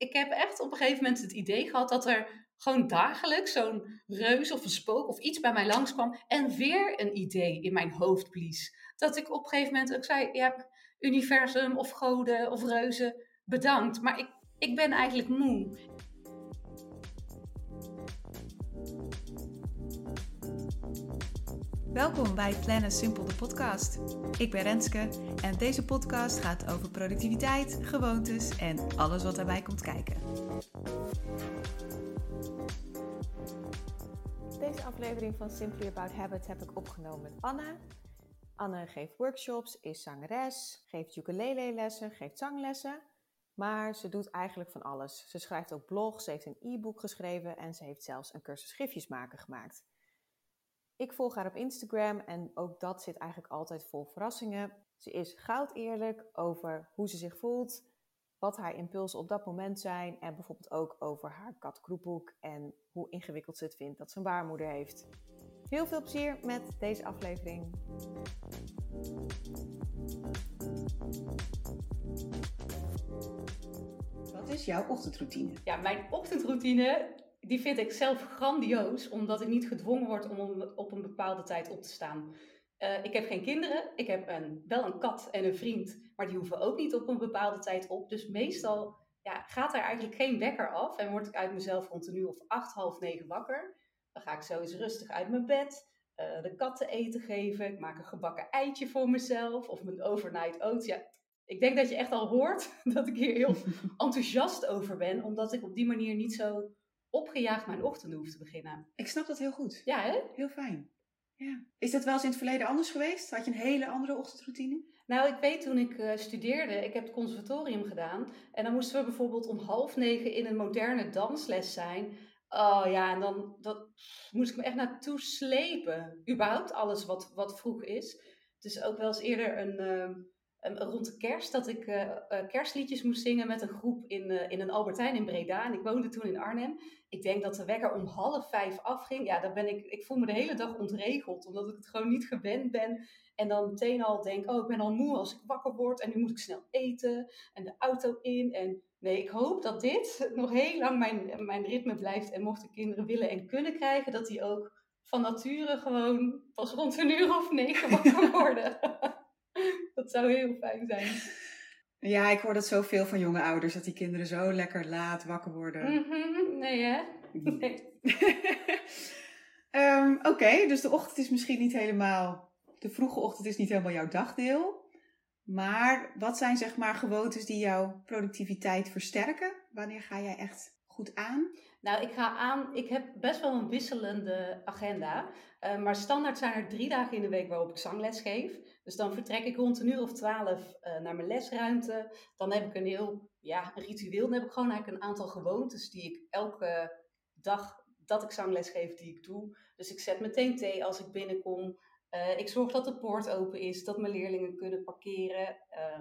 ik heb echt op een gegeven moment het idee gehad dat er gewoon dagelijks zo'n reus of een spook of iets bij mij langskwam en weer een idee in mijn hoofd blies. Dat ik op een gegeven moment ook zei, ja, universum of goden of reuzen, bedankt. Maar ik, ik ben eigenlijk moe. Welkom bij Plannen Simpel, de podcast. Ik ben Renske en deze podcast gaat over productiviteit, gewoontes en alles wat daarbij komt kijken. Deze aflevering van Simply About Habits heb ik opgenomen met Anne. Anne geeft workshops, is zangeres, geeft ukulele-lessen, geeft zanglessen. Maar ze doet eigenlijk van alles. Ze schrijft ook blogs, ze heeft een e-book geschreven en ze heeft zelfs een cursus schriftjes maken gemaakt. Ik volg haar op Instagram en ook dat zit eigenlijk altijd vol verrassingen. Ze is goud eerlijk over hoe ze zich voelt, wat haar impulsen op dat moment zijn en bijvoorbeeld ook over haar kat Kroephoek en hoe ingewikkeld ze het vindt dat ze een baarmoeder heeft. Heel veel plezier met deze aflevering. Wat is jouw ochtendroutine? Ja, mijn ochtendroutine die vind ik zelf grandioos, omdat ik niet gedwongen word om op een bepaalde tijd op te staan. Uh, ik heb geen kinderen, ik heb een, wel een kat en een vriend, maar die hoeven ook niet op een bepaalde tijd op. Dus meestal ja, gaat er eigenlijk geen wekker af en word ik uit mezelf rond een uur of acht, half negen wakker. Dan ga ik zo eens rustig uit mijn bed, uh, de katten eten geven, ik maak een gebakken eitje voor mezelf of mijn overnight oats. Ja, ik denk dat je echt al hoort dat ik hier heel enthousiast over ben, omdat ik op die manier niet zo opgejaagd mijn ochtend hoef te beginnen. Ik snap dat heel goed. Ja, hè? Heel fijn. Ja. Is dat wel eens in het verleden anders geweest? Had je een hele andere ochtendroutine? Nou, ik weet toen ik uh, studeerde, ik heb het conservatorium gedaan. En dan moesten we bijvoorbeeld om half negen in een moderne dansles zijn. Oh ja, en dan dat, moest ik me echt naartoe slepen. Überhaupt alles wat, wat vroeg is. Dus ook wel eens eerder een, uh, rond de kerst dat ik uh, kerstliedjes moest zingen met een groep in, in een Albertijn in Breda. En ik woonde toen in Arnhem. Ik denk dat de wekker om half vijf afging. Ja, dan ben ik, ik voel me de hele dag ontregeld, omdat ik het gewoon niet gewend ben. En dan meteen al denk, oh, ik ben al moe als ik wakker word en nu moet ik snel eten en de auto in. En nee, ik hoop dat dit nog heel lang mijn, mijn ritme blijft. En mochten kinderen willen en kunnen krijgen, dat die ook van nature gewoon pas rond een uur of negen wakker worden. Dat zou heel fijn zijn. Ja, ik hoor dat zoveel van jonge ouders, dat die kinderen zo lekker laat wakker worden. Mhm, nee, hè? Nee. um, Oké, dus de ochtend is misschien niet helemaal, de vroege ochtend is niet helemaal jouw dagdeel. Maar wat zijn zeg maar gewoontes die jouw productiviteit versterken? Wanneer ga jij echt goed aan? Nou, ik ga aan. Ik heb best wel een wisselende agenda. Uh, maar standaard zijn er drie dagen in de week waarop ik zangles geef. Dus dan vertrek ik rond een uur of twaalf uh, naar mijn lesruimte. Dan heb ik een heel ja, een ritueel. Dan heb ik gewoon eigenlijk een aantal gewoontes die ik elke dag dat ik zangles geef, die ik doe. Dus ik zet meteen thee als ik binnenkom. Uh, ik zorg dat de poort open is, dat mijn leerlingen kunnen parkeren.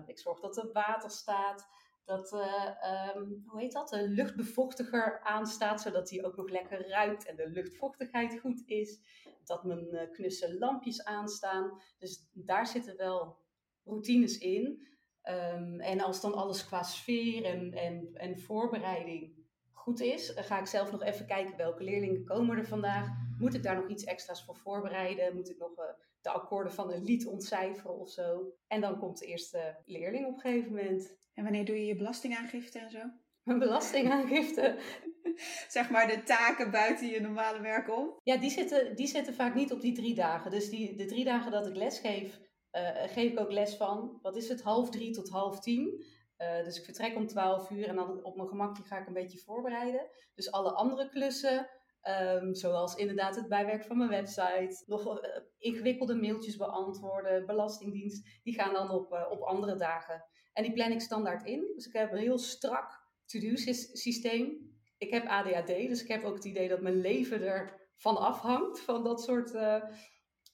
ik zorg dat er water staat dat, uh, um, hoe heet dat, de luchtbevochtiger aanstaat, zodat die ook nog lekker ruikt en de luchtvochtigheid goed is. Dat mijn uh, knusse lampjes aanstaan. Dus daar zitten wel routines in. Um, en als dan alles qua sfeer en, en, en voorbereiding goed is, ga ik zelf nog even kijken welke leerlingen komen er vandaag. Moet ik daar nog iets extra's voor voorbereiden? Moet ik nog uh, de akkoorden van een lied ontcijferen of zo? En dan komt de eerste leerling op een gegeven moment. En wanneer doe je je belastingaangifte en zo? Mijn belastingaangifte. zeg maar de taken buiten je normale werk om? Ja, die zitten, die zitten vaak niet op die drie dagen. Dus die, de drie dagen dat ik les geef, uh, geef ik ook les van, wat is het, half drie tot half tien. Uh, dus ik vertrek om twaalf uur en dan op mijn gemak ga ik een beetje voorbereiden. Dus alle andere klussen, um, zoals inderdaad het bijwerk van mijn website, nog uh, ingewikkelde mailtjes beantwoorden, belastingdienst, die gaan dan op, op andere dagen. En die plan ik standaard in. Dus ik heb een heel strak to-do systeem. Ik heb ADHD, dus ik heb ook het idee dat mijn leven er van afhangt, van dat soort uh,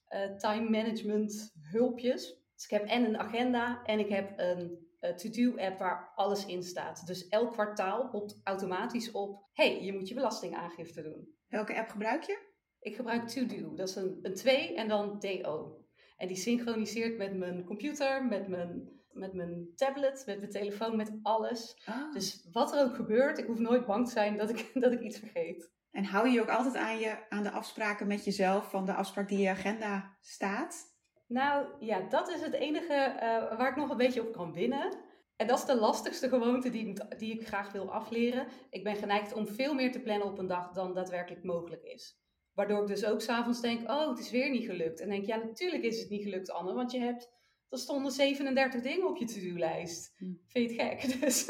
uh, time management hulpjes. Dus ik heb en een agenda en ik heb een uh, to-do app waar alles in staat. Dus elk kwartaal popt automatisch op, hey, je moet je belastingaangifte doen. Welke app gebruik je? Ik gebruik To-Do, dat is een, een 2 en dan DO. En die synchroniseert met mijn computer, met mijn met mijn tablet, met mijn telefoon, met alles. Oh. Dus wat er ook gebeurt, ik hoef nooit bang te zijn dat ik, dat ik iets vergeet. En hou je ook altijd aan, je, aan de afspraken met jezelf van de afspraak die in je agenda staat? Nou ja, dat is het enige eh, waar ik nog een beetje op kan winnen. En dat is de lastigste gewoonte die, die ik graag wil afleren. Ik ben geneigd om veel meer te plannen op een dag dan daadwerkelijk mogelijk is. Waardoor ik dus ook s'avonds denk, oh, het is weer niet gelukt. En denk, ja, natuurlijk is het niet gelukt, Anne, want je hebt, er stonden 37 dingen op je to-do-lijst. Hm. Vind je het gek? Dus,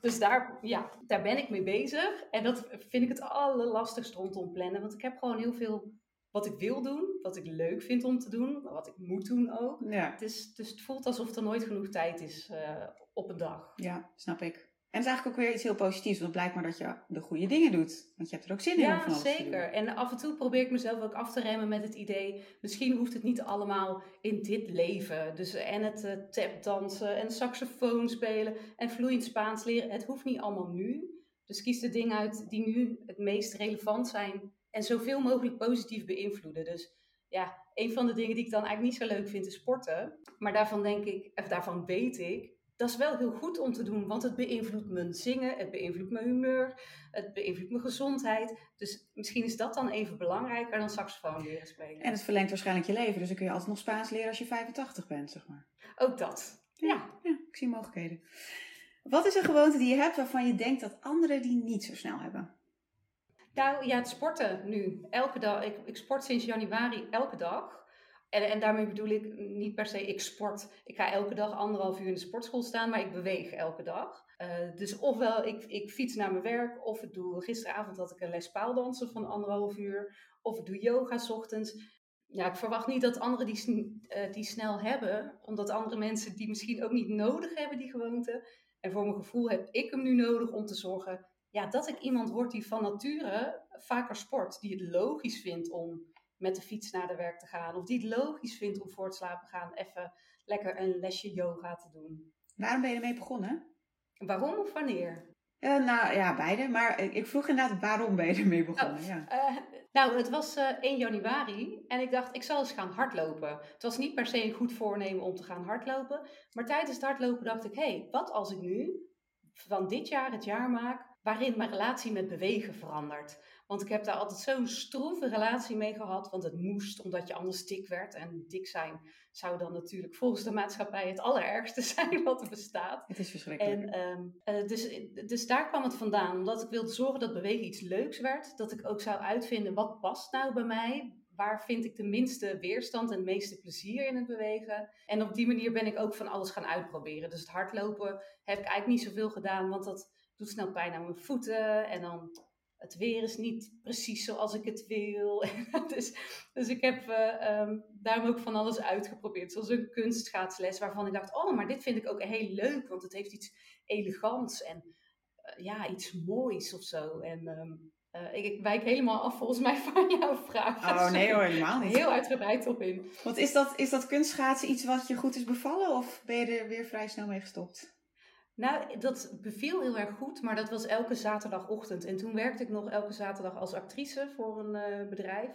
dus daar, ja, daar ben ik mee bezig. En dat vind ik het allerlastigst rondom plannen. Want ik heb gewoon heel veel wat ik wil doen, wat ik leuk vind om te doen, wat ik moet doen ook. Ja, Het, is, dus het voelt alsof er nooit genoeg tijd is eh, op een dag. ja, snap ik. En het is eigenlijk ook weer iets heel positiefs, want het blijkt maar dat je de goede dingen doet. Want je hebt er ook zin in om Ja, van alles te doen. zeker. En af en toe probeer ik mezelf ook af te remmen met het idee, misschien hoeft het niet allemaal in dit leven. Dus en het eh, tapdansen en saxofoon spelen en vloeiend Spaans leren, het hoeft niet allemaal nu. Dus kies de dingen uit die nu het meest relevant zijn en zoveel mogelijk positief beïnvloeden. Dus ja, een van de dingen die ik dan eigenlijk niet zo leuk vind is sporten. Maar daarvan denk ik, of daarvan weet ik, dat is wel heel goed om te doen, want het beïnvloedt mijn zingen, het beïnvloedt mijn humeur, het beïnvloedt mijn gezondheid. Dus misschien is dat dan even belangrijker dan saxofoon leren spelen. En het verlengt waarschijnlijk je leven, dus dan kun je altijd nog Spaans leren als je 85 bent, zeg maar. Ook dat. Ja. Ja, ik zie mogelijkheden. Wat is een gewoonte die je hebt waarvan je denkt dat anderen die niet zo snel hebben? Nou ja, het sporten nu. Elke dag. Ik, ik sport sinds januari elke dag. En, en daarmee bedoel ik niet per se ik sport. Ik ga elke dag anderhalf uur in de sportschool staan, maar ik beweeg elke dag. Eh, dus ofwel ik, ik fiets naar mijn werk, of ik doe gisteravond had ik een les paaldansen van anderhalf uur, of ik doe yoga ochtends. Ja, ik verwacht niet dat anderen die, eh, die snel hebben, omdat andere mensen die misschien ook niet nodig hebben, die gewoonte. En voor mijn gevoel heb ik hem nu nodig om te zorgen ja, dat ik iemand word die van nature vaker sport. Die het logisch vindt om met de fiets naar de werk te gaan. Of die het logisch vindt om voor het slapen gaan even lekker een lesje yoga te doen. Waarom ben je ermee begonnen? Waarom of wanneer? Eh, nou ja, beide. Maar ik vroeg inderdaad waarom ben je ermee begonnen? Ja. Eh, nou, het was eh 1 januari en ik dacht, ik zal eens gaan hardlopen. Het was niet per se een goed voornemen om te gaan hardlopen. Maar tijdens het hardlopen dacht ik, hé, hey, wat als ik nu van dit jaar het jaar maak waarin mijn relatie met bewegen verandert? Want ik heb daar altijd zo'n stroeve relatie mee gehad, want het moest omdat je anders dik werd. En dik zijn zou dan natuurlijk volgens de maatschappij het allerergste zijn wat er bestaat. Het is verschrikkelijk. En ehm, eh, dus, dus daar kwam het vandaan. Omdat ik wilde zorgen dat bewegen iets leuks werd. Dat ik ook zou uitvinden wat past nou bij mij. Waar vind ik de minste weerstand en het meeste plezier in het bewegen. En op die manier ben ik ook van alles gaan uitproberen. Dus het hardlopen heb ik eigenlijk niet zoveel gedaan. Want dat doet snel pijn aan mijn voeten. En dan het weer is niet precies zoals ik het wil. dus, dus ik heb ehm, daarom ook van alles uitgeprobeerd. Zoals een kunstschaatsles waarvan ik dacht, oh, maar dit vind ik ook heel leuk. Want het heeft iets elegants en eh, ja, iets moois of zo. En ehm, eh, ik, ik wijk helemaal af volgens mij van jouw vraag. Oh nee hoor, helemaal niet. Heel uitgebreid op in. Want is dat, is dat kunstschaatsen iets wat je goed is bevallen of ben je er weer vrij snel mee gestopt? Nou, dat beviel heel erg goed, maar dat was elke zaterdagochtend. En toen werkte ik nog elke zaterdag als actrice voor een eh, bedrijf.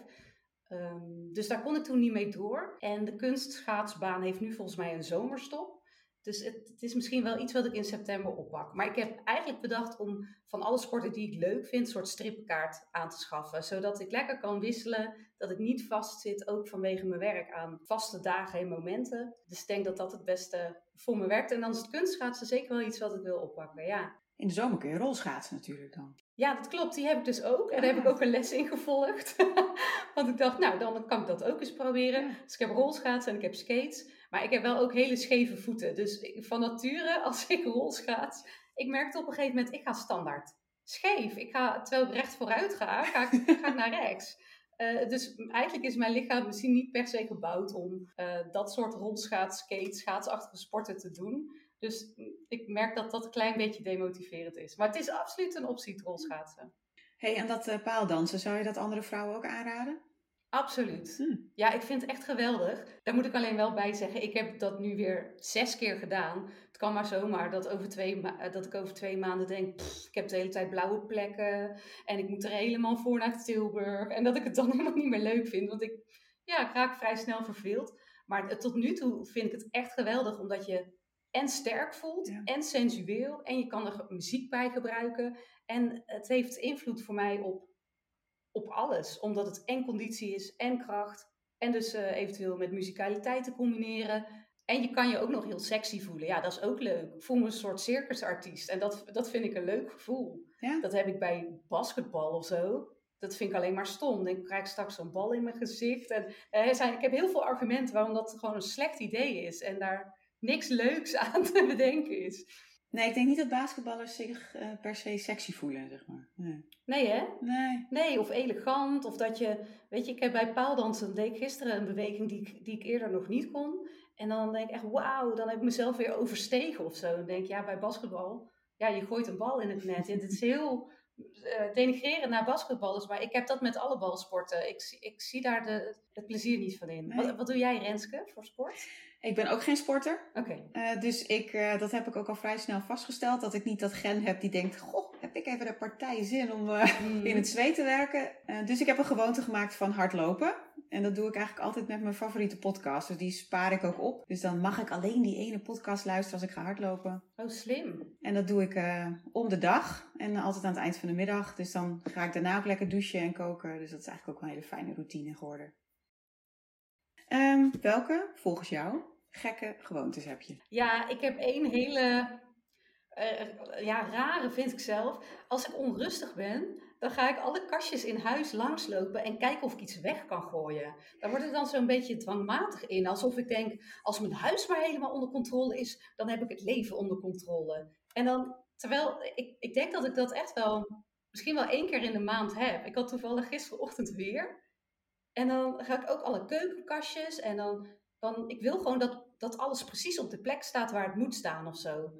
Ehm, dus daar kon ik toen niet mee door. En de kunstschaatsbaan heeft nu volgens mij een zomerstop. Dus het, het is misschien wel iets wat ik in september oppak. Maar ik heb eigenlijk bedacht om van alle sporten die ik leuk vind, een soort strippenkaart aan te schaffen. Zodat ik lekker kan wisselen. Dat ik niet vastzit, ook vanwege mijn werk, aan vaste dagen en momenten. Dus ik denk dat dat het beste voor me werkt. En dan is het kunstschaatsen zeker wel iets wat ik wil oppakken, ja. In de zomer kun je rolschaatsen natuurlijk dan. Ja, dat klopt. Die heb ik dus ook. En daar heb ik ook een les in gevolgd. Want ik dacht, nou, dan kan ik dat ook eens proberen. Dus ik heb rolschaatsen en ik heb skates. Maar ik heb wel ook hele scheve voeten. Dus van nature, als ik rolschaats... Ik merkte op een gegeven moment, ik ga standaard scheef. Ik ga, terwijl ik recht vooruit ga, ga ik, ga ik naar rechts. Eh, dus eigenlijk is mijn lichaam misschien niet per se gebouwd om eh, dat soort rolschaats, skate, schaatsachtige sporten te doen. Dus ik merk dat dat een klein beetje demotiverend is. Maar het is absoluut een optie, rolschaatsen. hey, en dat eh, paaldansen, zou je dat andere vrouwen ook aanraden? Absoluut. Hm. Ja, ik vind het echt geweldig. Daar moet ik alleen wel bij zeggen, ik heb dat nu weer zes keer gedaan. Het kan maar zomaar dat, over twee eh, dat ik over twee maanden denk, "Pff, ik heb de hele tijd blauwe plekken. En ik moet er helemaal voor naar Tilburg. En dat ik het dan helemaal niet meer leuk vind. Want ik, ja, ik raak vrij snel verveeld. Maar tot nu toe vind ik het echt geweldig, omdat je en sterk voelt Ja. en sensueel. En je kan er muziek bij gebruiken. En het heeft invloed voor mij op, op alles. Omdat het en conditie is en kracht. En dus eh, eventueel met musicaliteit te combineren. En je kan je ook nog heel sexy voelen. Ja, dat is ook leuk. Ik voel me een soort circusartiest. En dat, dat vind ik een leuk gevoel. Ja? Dat heb ik bij basketbal of zo. Dat vind ik alleen maar stom. Dan krijg ik straks zo'n bal in mijn gezicht. En, eh, zijn, ik heb heel veel argumenten waarom dat gewoon een slecht idee is. En daar niks leuks aan te bedenken is. Nee, ik denk niet dat basketballers zich eh, per se sexy voelen, zeg maar. Nee. Nee hè? nee. Nee, of elegant. Of dat je, weet je, ik heb bij paaldansen, deed ik gisteren een beweging die ik, die ik eerder nog niet kon. En dan denk ik echt, wauw, dan heb ik mezelf weer overstegen of zo. Dan denk ik, ja, bij basketbal, ja, je gooit een bal in het net. En het is heel eh denigrerend naar basketballers, maar ik heb dat met alle balsporten. Ik, zie- ik zie daar de, het plezier niet van in. Nee. Wat, wat doe jij, Renske, voor sport? Ik ben ook geen sporter. Oké. Eh, dus ik, eh, dat heb ik ook al vrij snel vastgesteld. Dat ik niet dat gen heb die denkt: Goh, heb ik even de partij zin om eh, Mhm. in het zweet te werken. Dus ik heb een gewoonte gemaakt van hardlopen. En dat doe ik eigenlijk altijd met mijn favoriete podcast. Dus die spaar ik ook op. Dus dan mag ik alleen die ene podcast luisteren als ik ga hardlopen. Oh, slim. En dat doe ik om de dag en altijd aan het eind van de middag. Dus dan ga ik daarna ook lekker douchen en koken. Dus dat is eigenlijk ook een hele fijne routine geworden. Ehm, welke, volgens jou, gekke gewoontes heb je? Ja, ik heb één hele eh, ja, rare, vind ik zelf. Als ik onrustig ben, dan ga ik alle kastjes in huis langslopen en kijken of ik iets weg kan gooien. Daar word ik dan zo'n beetje dwangmatig in. Alsof ik denk, als mijn huis maar helemaal onder controle is, dan heb ik het leven onder controle. En dan, terwijl ik, ik denk dat ik dat echt wel, misschien wel één keer in de maand heb. Ik had toevallig gisterochtend weer. En dan ga ik ook alle keukenkastjes en dan, dan ik wil gewoon dat, dat alles precies op de plek staat waar het moet staan of zo.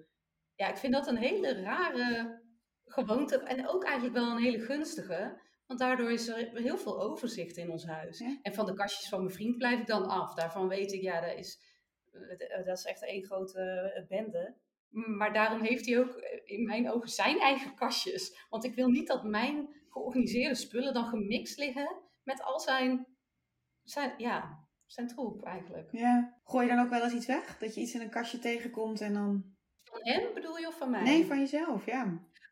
Ja, ik vind dat een hele rare gewoonte en ook eigenlijk wel een hele gunstige. Want daardoor is er heel veel overzicht in ons huis. Ja. En van de kastjes van mijn vriend blijf ik dan af. Daarvan weet ik, ja, dat is, eh, dat is echt één grote eh, bende. Maar daarom heeft hij ook eh, in mijn ogen zijn eigen kastjes. Want ik wil niet dat mijn georganiseerde spullen dan gemixt liggen met al zijn, zijn, ja, zijn troep eigenlijk. Ja. Gooi je dan ook wel eens iets weg? Dat je iets in een kastje tegenkomt en dan... Van hem bedoel je of van mij? Nee, van jezelf, ja.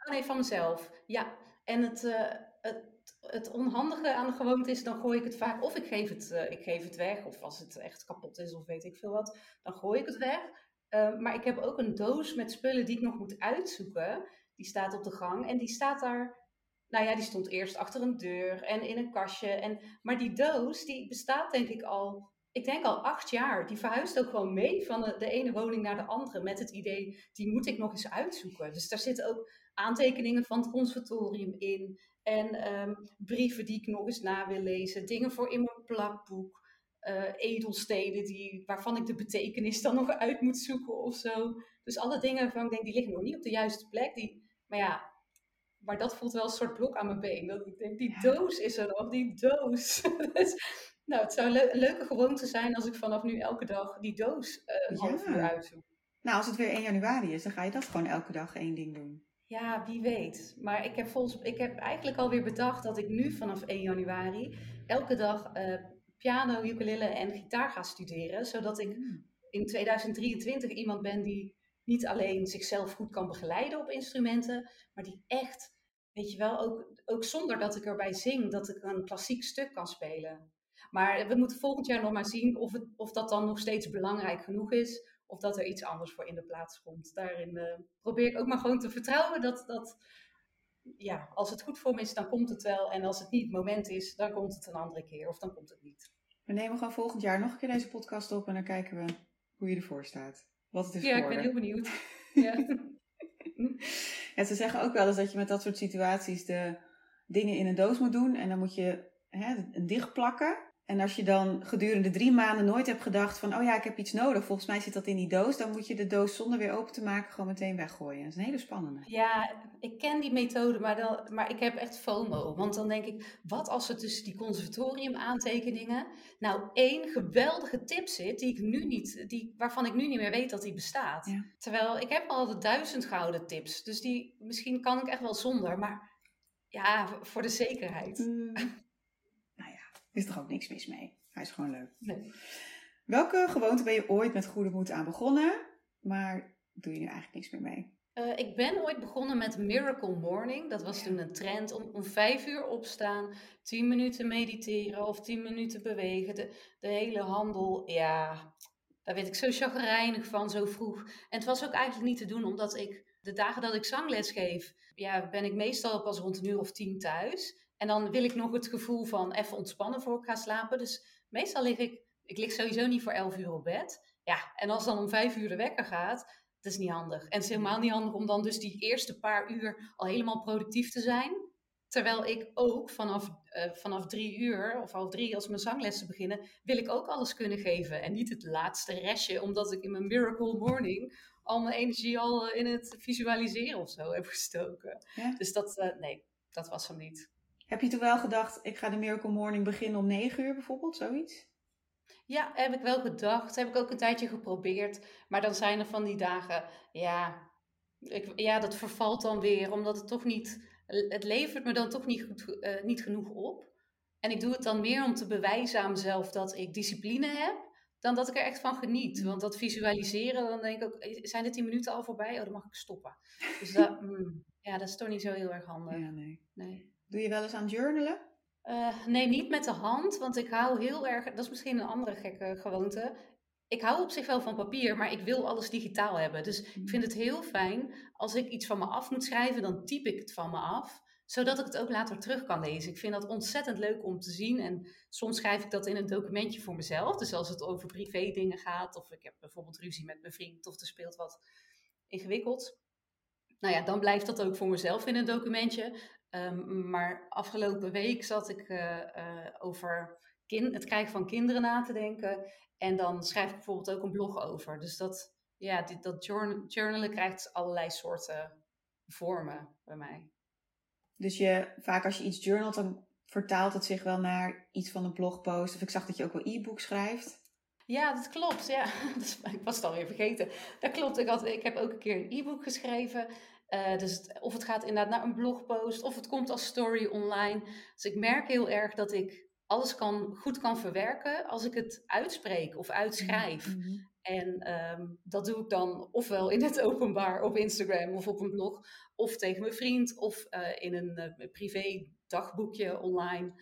Oh nee, van mezelf. Ja. En het, eh, het, het onhandige aan de gewoonte is, dan gooi ik het vaak, of ik geef het, eh, ik geef het weg, of als het echt kapot is of weet ik veel wat, dan gooi ik het weg. Eh, maar ik heb ook een doos met spullen die ik nog moet uitzoeken. Die staat op de gang en die staat daar, nou ja, die stond eerst achter een deur en in een kastje. En, maar die doos, die bestaat denk ik al, ik denk al acht jaar. Die verhuist ook gewoon mee van de, ene woning naar de andere met het idee, die moet ik nog eens uitzoeken. Dus daar zitten ook aantekeningen van het conservatorium in. En ehm, brieven die ik nog eens na wil lezen. Dingen voor in mijn plakboek. eh, edelstenen die, waarvan ik de betekenis dan nog uit moet zoeken of zo. Dus alle dingen waarvan ik denk, die liggen nog niet op de juiste plek. Die, maar ja, maar dat voelt wel een soort blok aan mijn been. Dat ik denk, die doos is er nog, die doos. Dus, nou, het zou le- een leuke gewoonte zijn als ik vanaf nu elke dag die doos eh, een half uur uitzoek. Nou, als het weer 1 januari is, dan ga je dat gewoon elke dag één ding doen. Ja, wie weet. Maar ik heb, volgens, ik heb eigenlijk alweer bedacht dat ik nu vanaf 1 januari elke dag eh, piano, ukulele en gitaar ga studeren. Zodat ik in 2023 iemand ben die niet alleen zichzelf goed kan begeleiden op instrumenten, maar die echt, weet je wel, ook, ook zonder dat ik erbij zing, dat ik een klassiek stuk kan spelen. Maar we moeten volgend jaar nog maar zien of, of dat dan nog steeds belangrijk genoeg is. Of dat er iets anders voor in de plaats komt. Daarin eh, probeer ik ook maar gewoon te vertrouwen dat, dat ja, als het goed voor me is, dan komt het wel. En als het niet het moment is, dan komt het een andere keer. Of dan komt het niet. We nemen gewoon volgend jaar nog een keer deze podcast op en dan kijken we hoe je ervoor staat. Wat het is Ja, ik ben heel benieuwd. Ja. Ja, ze zeggen ook wel eens dat je met dat soort situaties de dingen in een doos moet doen. En dan moet je hè, dicht plakken. En als je dan gedurende drie maanden nooit hebt gedacht van... oh ja, ik heb iets nodig, volgens mij zit dat in die doos... dan moet je de doos zonder weer open te maken gewoon meteen weggooien. Dat is een hele spannende. Ja, ik ken die methode, maar, dan, maar ik heb echt FOMO. Want dan denk ik, wat als er tussen die conservatorium aantekeningen nou één geweldige tip zit die ik nu niet, die, waarvan ik nu niet meer weet dat die bestaat. Ja. Terwijl ik heb al de duizend gouden tips, dus die misschien kan ik echt wel zonder, maar ja, voor de zekerheid. er is toch ook niks mis mee. Hij is gewoon leuk. Nee. Welke gewoonte ben je ooit met goede moed aan begonnen? maar doe je nu eigenlijk niks meer mee? Uh, ik ben ooit begonnen met Miracle Morning. Dat was toen een trend om, om vijf uur opstaan, tien minuten mediteren of tien minuten bewegen. De, de hele handel, ja, daar werd ik zo chagrijnig van, zo vroeg. En het was ook eigenlijk niet te doen, omdat ik de dagen dat ik zangles geef, ja, ben ik meestal pas rond een uur of tien thuis. En dan wil ik nog het gevoel van even ontspannen voor ik ga slapen. Dus meestal lig ik, ik lig sowieso niet voor elf uur op bed. Ja, en als dan om vijf uur de wekker gaat, dat is niet handig. En het is helemaal niet handig om dan dus die eerste paar uur al helemaal productief te zijn. Terwijl ik ook vanaf, uh, vanaf drie uur of half drie, als mijn zanglessen beginnen, wil ik ook alles kunnen geven. En niet het laatste restje, omdat ik in mijn Miracle Morning al mijn energie al eh, in het visualiseren of zo heb gestoken. Dus dat, uh, nee, dat was hem niet. Heb je toen wel gedacht, ik ga de Miracle Morning beginnen om negen uur bijvoorbeeld, zoiets? Ja, heb ik wel gedacht. Heb ik ook een tijdje geprobeerd. Maar dan zijn er van die dagen, ja, ik, ja dat vervalt dan weer. Omdat het toch niet, het levert me dan toch niet, goed, uh, niet genoeg op. En ik doe het dan meer om te bewijzen aan mezelf dat ik discipline heb. Dan dat ik er echt van geniet. Want dat visualiseren, dan denk ik ook, zijn de tien minuten al voorbij? Oh, dan mag ik stoppen. Dus dat, mm, ja, dat is toch niet zo heel erg handig. Ja, nee. nee. Doe je wel eens aan journalen? Uh, nee, niet met de hand, want ik hou heel erg, dat is misschien een andere gekke gewoonte. Ik hou op zich wel van papier, maar ik wil alles digitaal hebben. Dus ik vind het heel fijn als ik iets van me af moet schrijven, dan typ ik het van me af, zodat ik het ook later terug kan lezen. Ik vind dat ontzettend leuk om te zien en soms schrijf ik dat in een documentje voor mezelf. Dus als het over privé dingen gaat, of ik heb bijvoorbeeld ruzie met mijn vriend, of er speelt wat ingewikkeld. Nou ja, dan blijft dat ook voor mezelf in een documentje. Um, maar afgelopen week zat ik uh, uh, over kind, het krijgen van kinderen na te denken. En dan schrijf ik bijvoorbeeld ook een blog over. Dus dat, ja, dit, dat journal, journalen krijgt allerlei soorten vormen bij mij. Dus je, vaak als je iets journalt, dan vertaalt het zich wel naar iets van een blogpost. Of ik zag dat je ook wel e-book schrijft. Ja, dat klopt. Ja, ik was het alweer vergeten. Dat klopt. Ik, had, ik heb ook een keer een e-book geschreven. Uh, dus of het gaat inderdaad naar een blogpost, of het komt als story online. Dus ik merk heel erg dat ik alles kan, goed kan verwerken als ik het uitspreek of uitschrijf. Mm -hmm. En um, dat doe ik dan ofwel in het openbaar op Instagram of op een blog, of tegen mijn vriend, of uh, in een uh, privé dagboekje online.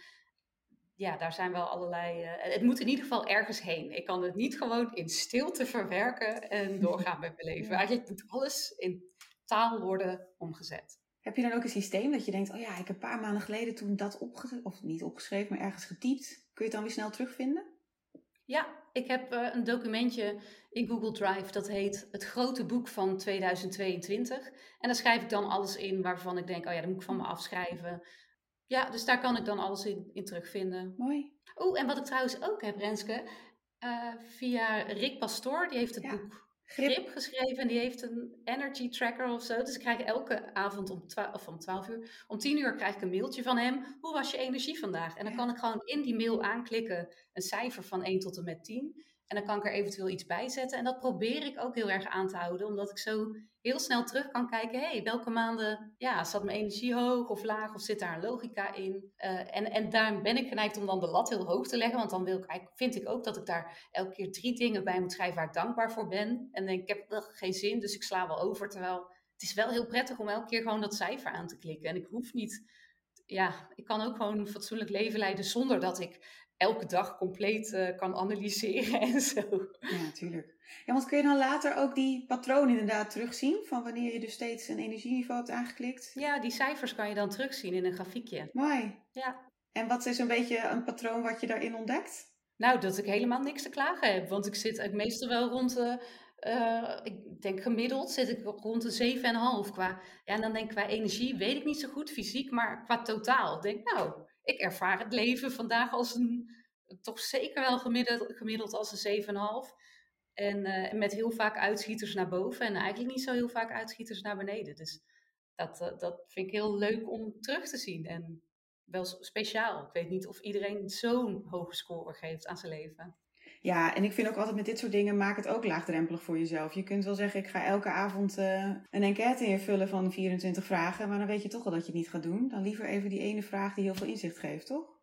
Ja, daar zijn wel allerlei. het moet in ieder geval ergens heen. Ik kan het niet gewoon in stilte verwerken en doorgaan met mijn leven. Eigenlijk moet alles in taal worden omgezet. Heb je dan ook een systeem dat je denkt, oh ja, ik heb een paar maanden geleden toen dat opgeschreven, of niet opgeschreven, maar ergens getypt. Kun je het dan weer snel terugvinden? Ja, ik heb uh, een documentje in Google Drive dat heet Het Grote Boek van 2022. En daar schrijf ik dan alles in waarvan ik denk, oh ja, dat moet ik van me afschrijven. Ja, dus daar kan ik dan alles in, in terugvinden. Mooi. Oh, en wat ik trouwens ook heb, Renske, uh, via Rick Pastoor, die heeft het ja. boek Grip. geschreven en die heeft een energy tracker of zo. Dus ik krijg elke avond om 12, of om 12 uur, om 10 uur krijg ik een mailtje van hem. Hoe was je energie vandaag? En dan kan ik gewoon in die mail aanklikken een cijfer van 1 tot en met 10. En dan kan ik er eventueel iets bij zetten. En dat probeer ik ook heel erg aan te houden, omdat ik zo heel snel terug kan kijken. hey, welke maanden ja, zat mijn energie hoog of laag? Of zit daar een logica in? Uh, en, en daar ben ik geneigd om dan de lat heel hoog te leggen. Want dan wil ik, vind ik ook dat ik daar elke keer drie dingen bij moet schrijven waar ik dankbaar voor ben. En denk ik, heb uh, geen zin, dus ik sla wel over. Terwijl het is wel heel prettig om elke keer gewoon dat cijfer aan te klikken. En ik hoef niet ja, ik kan ook gewoon een fatsoenlijk leven leiden zonder dat ik elke dag compleet uh, kan analyseren en zo. Ja, natuurlijk. Ja, want kun je dan later ook die patroon inderdaad terugzien? Van wanneer je dus steeds een energieniveau hebt aangeklikt? Ja, die cijfers kan je dan terugzien in een grafiekje. Mooi. Ja. En wat is een beetje een patroon wat je daarin ontdekt? Nou, dat ik helemaal niks te klagen heb. Want ik zit ik meestal wel rond de... Uh, ik denk gemiddeld zit ik rond de 7,5 qua. Ja, en dan denk ik qua energie weet ik niet zo goed fysiek, maar qua totaal. Ik denk nou, ik ervaar het leven vandaag als een, toch zeker wel gemiddeld, gemiddeld als een 7,5. En uh, met heel vaak uitschieters naar boven en eigenlijk niet zo heel vaak uitschieters naar beneden. Dus dat, uh, dat vind ik heel leuk om terug te zien. En wel speciaal. Ik weet niet of iedereen zo'n hoge score geeft aan zijn leven. Ja, en ik vind ook altijd met dit soort dingen, maak het ook laagdrempelig voor jezelf. Je kunt wel zeggen, ik ga elke avond uh, een enquête invullen van 24 vragen, maar dan weet je toch al dat je het niet gaat doen. Dan liever even die ene vraag die heel veel inzicht geeft, toch?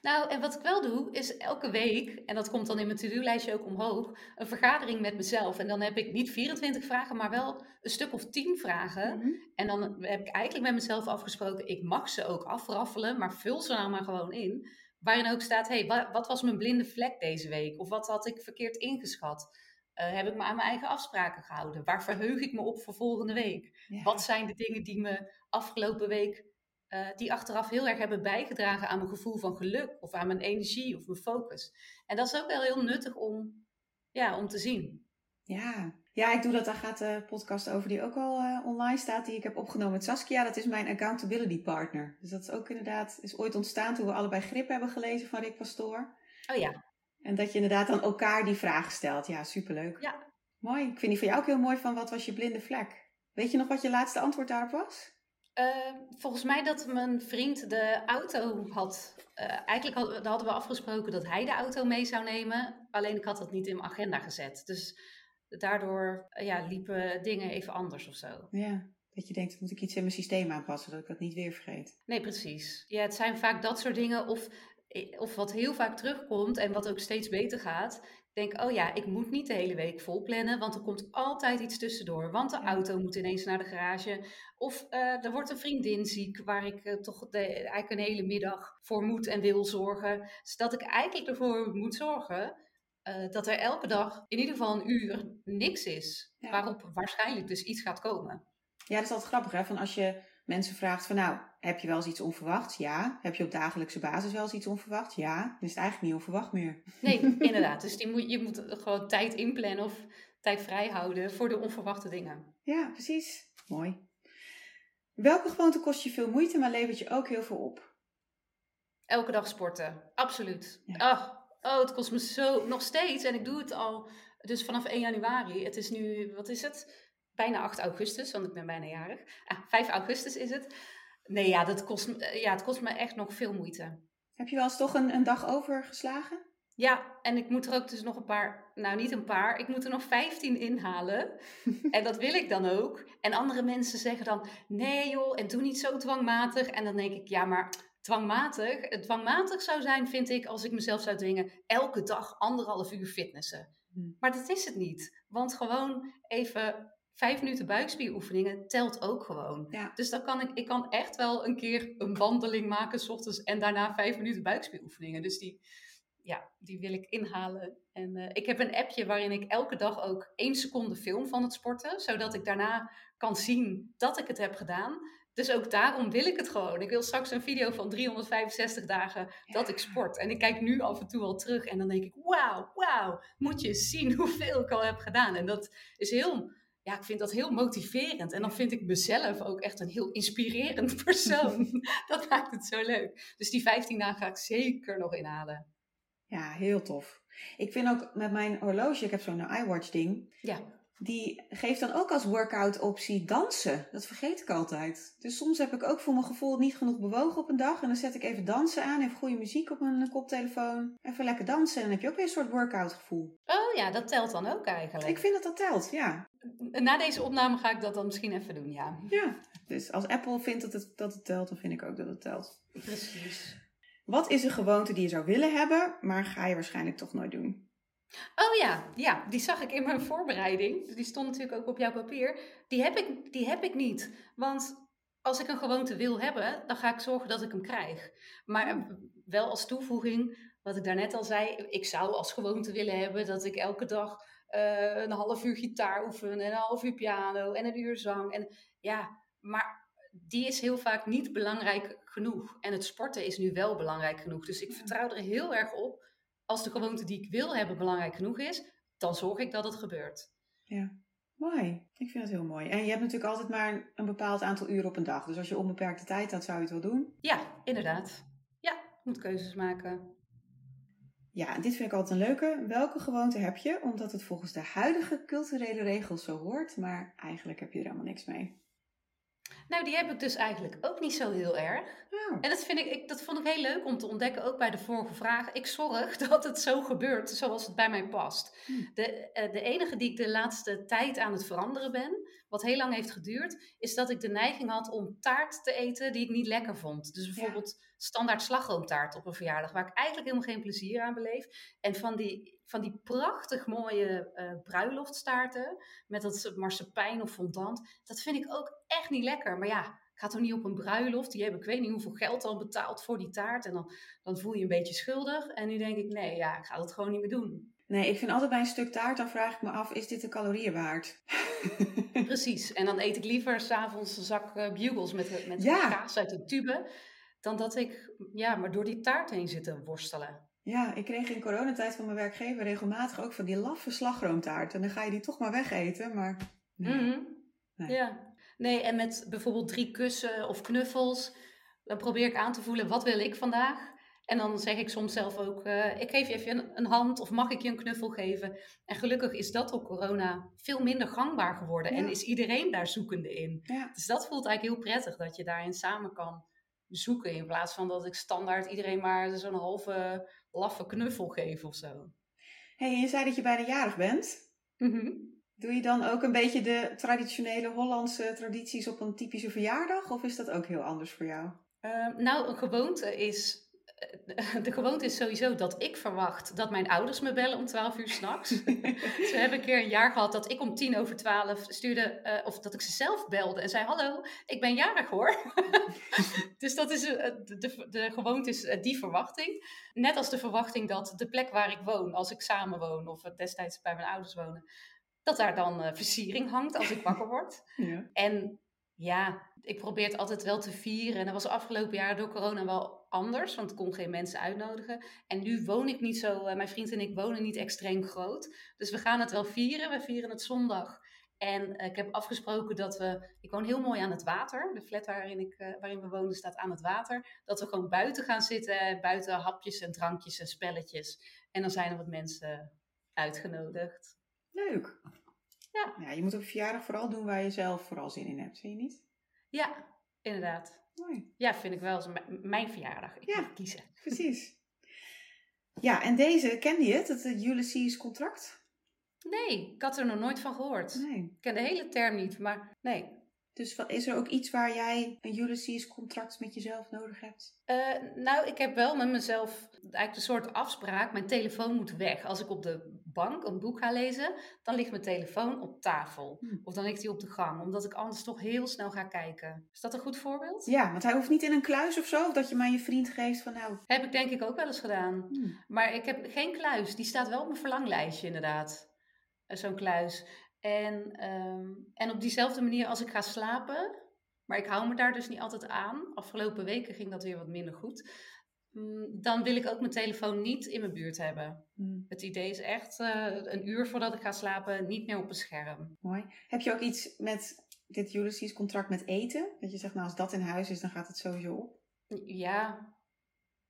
Nou, en wat ik wel doe, is elke week, en dat komt dan in mijn to-do-lijstje ook omhoog, een vergadering met mezelf. En dan heb ik niet 24 vragen, maar wel een stuk of 10 vragen. Mhm. En dan heb ik eigenlijk met mezelf afgesproken, ik mag ze ook afraffelen, maar vul ze nou maar gewoon in. Waarin ook staat, hey, wa- wat was mijn blinde vlek deze week? Of wat had ik verkeerd ingeschat? Eh, heb ik me aan mijn eigen afspraken gehouden? Waar verheug ik me op voor volgende week? Ja. Wat zijn de dingen die me afgelopen week, eh, die achteraf heel erg hebben bijgedragen aan mijn gevoel van geluk of aan mijn energie of mijn focus? En dat is ook wel heel nuttig om, ja, om te zien. Ja. Ja, ik doe dat. Daar gaat de podcast over die ook al eh, online staat, die ik heb opgenomen met Saskia. Dat is mijn accountability partner. Dus dat is ook inderdaad, is ooit ontstaan toen we allebei grip hebben gelezen van Rick Pastoor. Oh ja, En dat je inderdaad aan elkaar die vragen stelt. Ja, superleuk. Ja. Mooi. Ik vind die van jou ook heel mooi van wat was je blinde vlek? Weet je nog wat je laatste antwoord daarop was? Eh, volgens mij dat mijn vriend de auto had. eh, eigenlijk had- hadden we afgesproken dat hij de auto mee zou nemen. Alleen ik had dat niet in mijn agenda gezet. Dus daardoor eh, ja, liepen dingen even anders of zo. Ja. Dat je denkt, moet ik iets in mijn systeem aanpassen, dat ik dat niet weer vergeet. Nee, precies. Ja, het zijn vaak dat soort dingen. Of, eh, of wat heel vaak terugkomt en wat ook steeds beter gaat. Ik denk, oh ja, ik moet niet de hele week vol plannen, want er komt altijd iets tussendoor. Want de auto moet ineens naar de garage. Of eh, er wordt een vriendin ziek, waar ik toch de, eigenlijk een hele middag voor moet en wil zorgen. Dus dat ik eigenlijk ervoor moet zorgen eh, dat er elke dag in ieder geval een uur niks is. Ja. Waarop waarschijnlijk dus iets gaat komen. Ja, dat is altijd grappig hè. Van als je mensen vraagt van nou, heb je wel eens iets onverwachts? Ja. Heb je op dagelijkse basis wel eens iets onverwachts? Ja. Dan is het eigenlijk niet onverwacht meer. Nee, inderdaad. Dus die moet, je moet gewoon tijd inplannen of tijd vrij houden voor de onverwachte dingen. Ja, precies. Mooi. Welke gewoonte kost je veel moeite, maar levert je ook heel veel op? Elke dag sporten, absoluut. Ja. Ach, oh, het kost me zo, nog steeds. En ik doe het al, dus vanaf 1 januari. Het is nu, wat is het? Bijna 8 augustus, want ik ben bijna jarig. Ah, 5 augustus is het. Nee, ja, dat kost, eh, ja, het kost me echt nog veel moeite. Heb je wel eens toch een, een dag overgeslagen? Ja, en ik moet er ook dus nog een paar, nou niet een paar, ik moet er nog 15 inhalen. en dat wil ik dan ook. En andere mensen zeggen dan, nee joh, en doe niet zo dwangmatig. En dan denk ik, ja maar dwangmatig, het dwangmatig zou zijn vind ik als ik mezelf zou dwingen elke dag anderhalf uur fitnessen. Hmm. Maar dat is het niet. Want gewoon even vijf minuten buikspieroefeningen telt ook gewoon. Ja. Dus dan kan ik, ik kan echt wel een keer een wandeling maken s ochtends en daarna vijf minuten buikspieroefeningen. Dus die, ja, die wil ik inhalen. En eh, ik heb een appje waarin ik elke dag ook één seconde film van het sporten, zodat ik daarna kan zien dat ik het heb gedaan. Dus ook daarom wil ik het gewoon. Ik wil straks een video van 365 dagen dat ik sport. En ik kijk nu af en toe al terug en dan denk ik, wauw, wauw, moet je eens zien hoeveel ik al heb gedaan. En dat is heel, ja, ik vind dat heel motiverend. En dan vind ik mezelf ook echt een heel inspirerend persoon. dat maakt het zo leuk. Dus die 15 dagen ga ik zeker nog inhalen. Ja, heel tof. Ik vind ook met mijn horloge, ik heb zo'n iWatch ding, Ja, die geeft dan ook als workout optie dansen. Dat vergeet ik altijd. Dus soms heb ik ook voor mijn gevoel niet genoeg bewogen op een dag. En dan zet ik even dansen aan, even goede muziek op mijn koptelefoon. Even lekker dansen en dan heb je ook weer een soort workout gevoel. oh ja, dat telt dan ook eigenlijk. Ik vind dat dat telt, ja. Na deze opname ga ik dat dan misschien even doen, ja. Ja, dus als Apple vindt dat het, dat het telt, dan vind ik ook dat het telt. Precies. Wat is een gewoonte die je zou willen hebben, maar ga je waarschijnlijk toch nooit doen? Oh ja, ja, die zag ik in mijn voorbereiding. Die stond natuurlijk ook op jouw papier. Die heb ik, die heb ik niet. Want als ik een gewoonte wil hebben, dan ga ik zorgen dat ik hem krijg. Maar wel als toevoeging, wat ik daarnet al zei, ik zou als gewoonte willen hebben dat ik elke dag eh, een half uur gitaar oefen en een half uur piano en een uur zang. En ja, maar die is heel vaak niet belangrijk genoeg. En het sporten is nu wel belangrijk genoeg. Dus ik vertrouw er heel erg op. Als de gewoonte die ik wil hebben belangrijk genoeg is, dan zorg ik dat het gebeurt. Mooi, ik vind het heel mooi. En je hebt natuurlijk altijd maar een bepaald aantal uren op een dag. Dus als je onbeperkte tijd had, zou je het wel doen. Ja, inderdaad. Ja, ik moet keuzes maken. Ja, en dit vind ik altijd een leuke. Welke gewoonte heb je? Omdat het volgens de huidige culturele regels zo hoort, maar eigenlijk heb je er helemaal niks mee. Nou, die heb ik dus eigenlijk ook niet zo heel erg. Oh, En dat, vind ik, ik, dat vond ik heel leuk om te ontdekken, ook bij de vorige vraag. Ik zorg dat het zo gebeurt zoals het bij mij past. Hmm. De, eh, de enige die ik de laatste tijd aan het veranderen ben, wat heel lang heeft geduurd, is dat ik de neiging had om taart te eten die ik niet lekker vond. Dus bijvoorbeeld standaard slagroomtaart op een verjaardag, waar ik eigenlijk helemaal geen plezier aan beleef. En van die, van die prachtig mooie uh, bruiloftstaarten met dat marsepein of fondant, dat vind ik ook echt niet lekker. Maar ja, ik ga toch niet op een bruiloft, die heb ik weet niet hoeveel geld al betaald voor die taart. En dan, dan voel je een beetje schuldig. En nu denk ik, nee, ja, ik ga dat gewoon niet meer doen. Nee, ik vind altijd bij een stuk taart, dan vraag ik me af, is dit de calorieën waard? Precies, en dan eet ik liever s'avonds een zak uh, bugles met, met kaas uit de tube, dan dat ik ja, maar door die taart heen zit te worstelen. Ja, ik kreeg in coronatijd van mijn werkgever regelmatig ook van die laffe slagroomtaart. En dan ga je die toch maar wegeten, maar... Nee. Mhm. nee. Ja, nee, en met bijvoorbeeld drie kussen of knuffels, dan probeer ik aan te voelen, wat wil ik vandaag? En dan zeg ik soms zelf ook, uh, ik geef je even een, hand of mag ik je een knuffel geven? En gelukkig is dat op corona veel minder gangbaar geworden en is iedereen daar zoekende in. Dus dat voelt eigenlijk heel prettig dat je daarin samen kan zoeken in plaats van dat ik standaard iedereen maar zo'n halve laffe knuffel geef of zo. hey, je zei dat je bijna jarig bent. Mhm. Doe je dan ook een beetje de traditionele Hollandse tradities op een typische verjaardag of is dat ook heel anders voor jou? Ehm, nou, een gewoonte is de gewoonte is sowieso dat ik verwacht dat mijn ouders me bellen om 12 uur s'nachts. Ze hebben een keer een jaar gehad dat ik om tien over 12 stuurde, uh, of dat ik ze zelf belde en zei: Hallo, ik ben jarig hoor. dus dat is uh, de, de gewoonte is uh, die verwachting. Net als de verwachting dat de plek waar ik woon, als ik samen woon of destijds bij mijn ouders wonen, dat daar dan versiering hangt als ik wakker word. Ja. En ja, ik probeer het altijd wel te vieren. En dat was afgelopen jaar door corona wel anders, want ik kon geen mensen uitnodigen. En nu woon ik niet zo, uh, mijn vriend en ik wonen niet extreem groot. Dus we gaan het wel vieren. We vieren het zondag. En uh, ik heb afgesproken dat we, ik woon heel mooi aan het water. De flat waarin, ik, uh, waarin we wonen staat aan het water. Dat we gewoon buiten gaan zitten, buiten hapjes en drankjes en spelletjes. En dan zijn er wat mensen uitgenodigd. Leuk. Ja. ja. Je moet op verjaardag vooral doen waar je zelf vooral zin in hebt, zie je niet? Ja, inderdaad. Mooi. Ja, vind ik wel. Mijn verjaardag. Ik ja, moet kiezen. Precies. Ja, en deze, kende je het? Het Ulysses contract? Nee, ik had er nog nooit van gehoord. Nee. Ik ken de hele term niet, maar nee. Dus is er ook iets waar jij een Ulysses contract met jezelf nodig hebt? Uh, nou, ik heb wel met mezelf eigenlijk een soort afspraak. Mijn telefoon moet weg. Als ik op de bank een boek ga lezen, dan ligt mijn telefoon op tafel. Hm. Of dan ligt hij op de gang, omdat ik anders toch heel snel ga kijken. Is dat een goed voorbeeld? Ja, want hij hoeft niet in een kluis of zo, of dat je maar je vriend geeft van nou... Heb ik denk ik ook wel eens gedaan. Hm. Maar ik heb geen kluis. Die staat wel op mijn verlanglijstje inderdaad. Eh, zo'n kluis. En, ehm, en op diezelfde manier als ik ga slapen, maar ik hou me daar dus niet altijd aan. Afgelopen weken ging dat weer wat minder goed. Mm, dan wil ik ook mijn telefoon niet in mijn buurt hebben. Mm. Het idee is echt uh, een uur voordat ik ga slapen niet meer op een scherm. Mooi. Heb je ook iets met dit Ulysses contract met eten? Dat je zegt, nou als dat in huis is, dan gaat het sowieso op? Ja,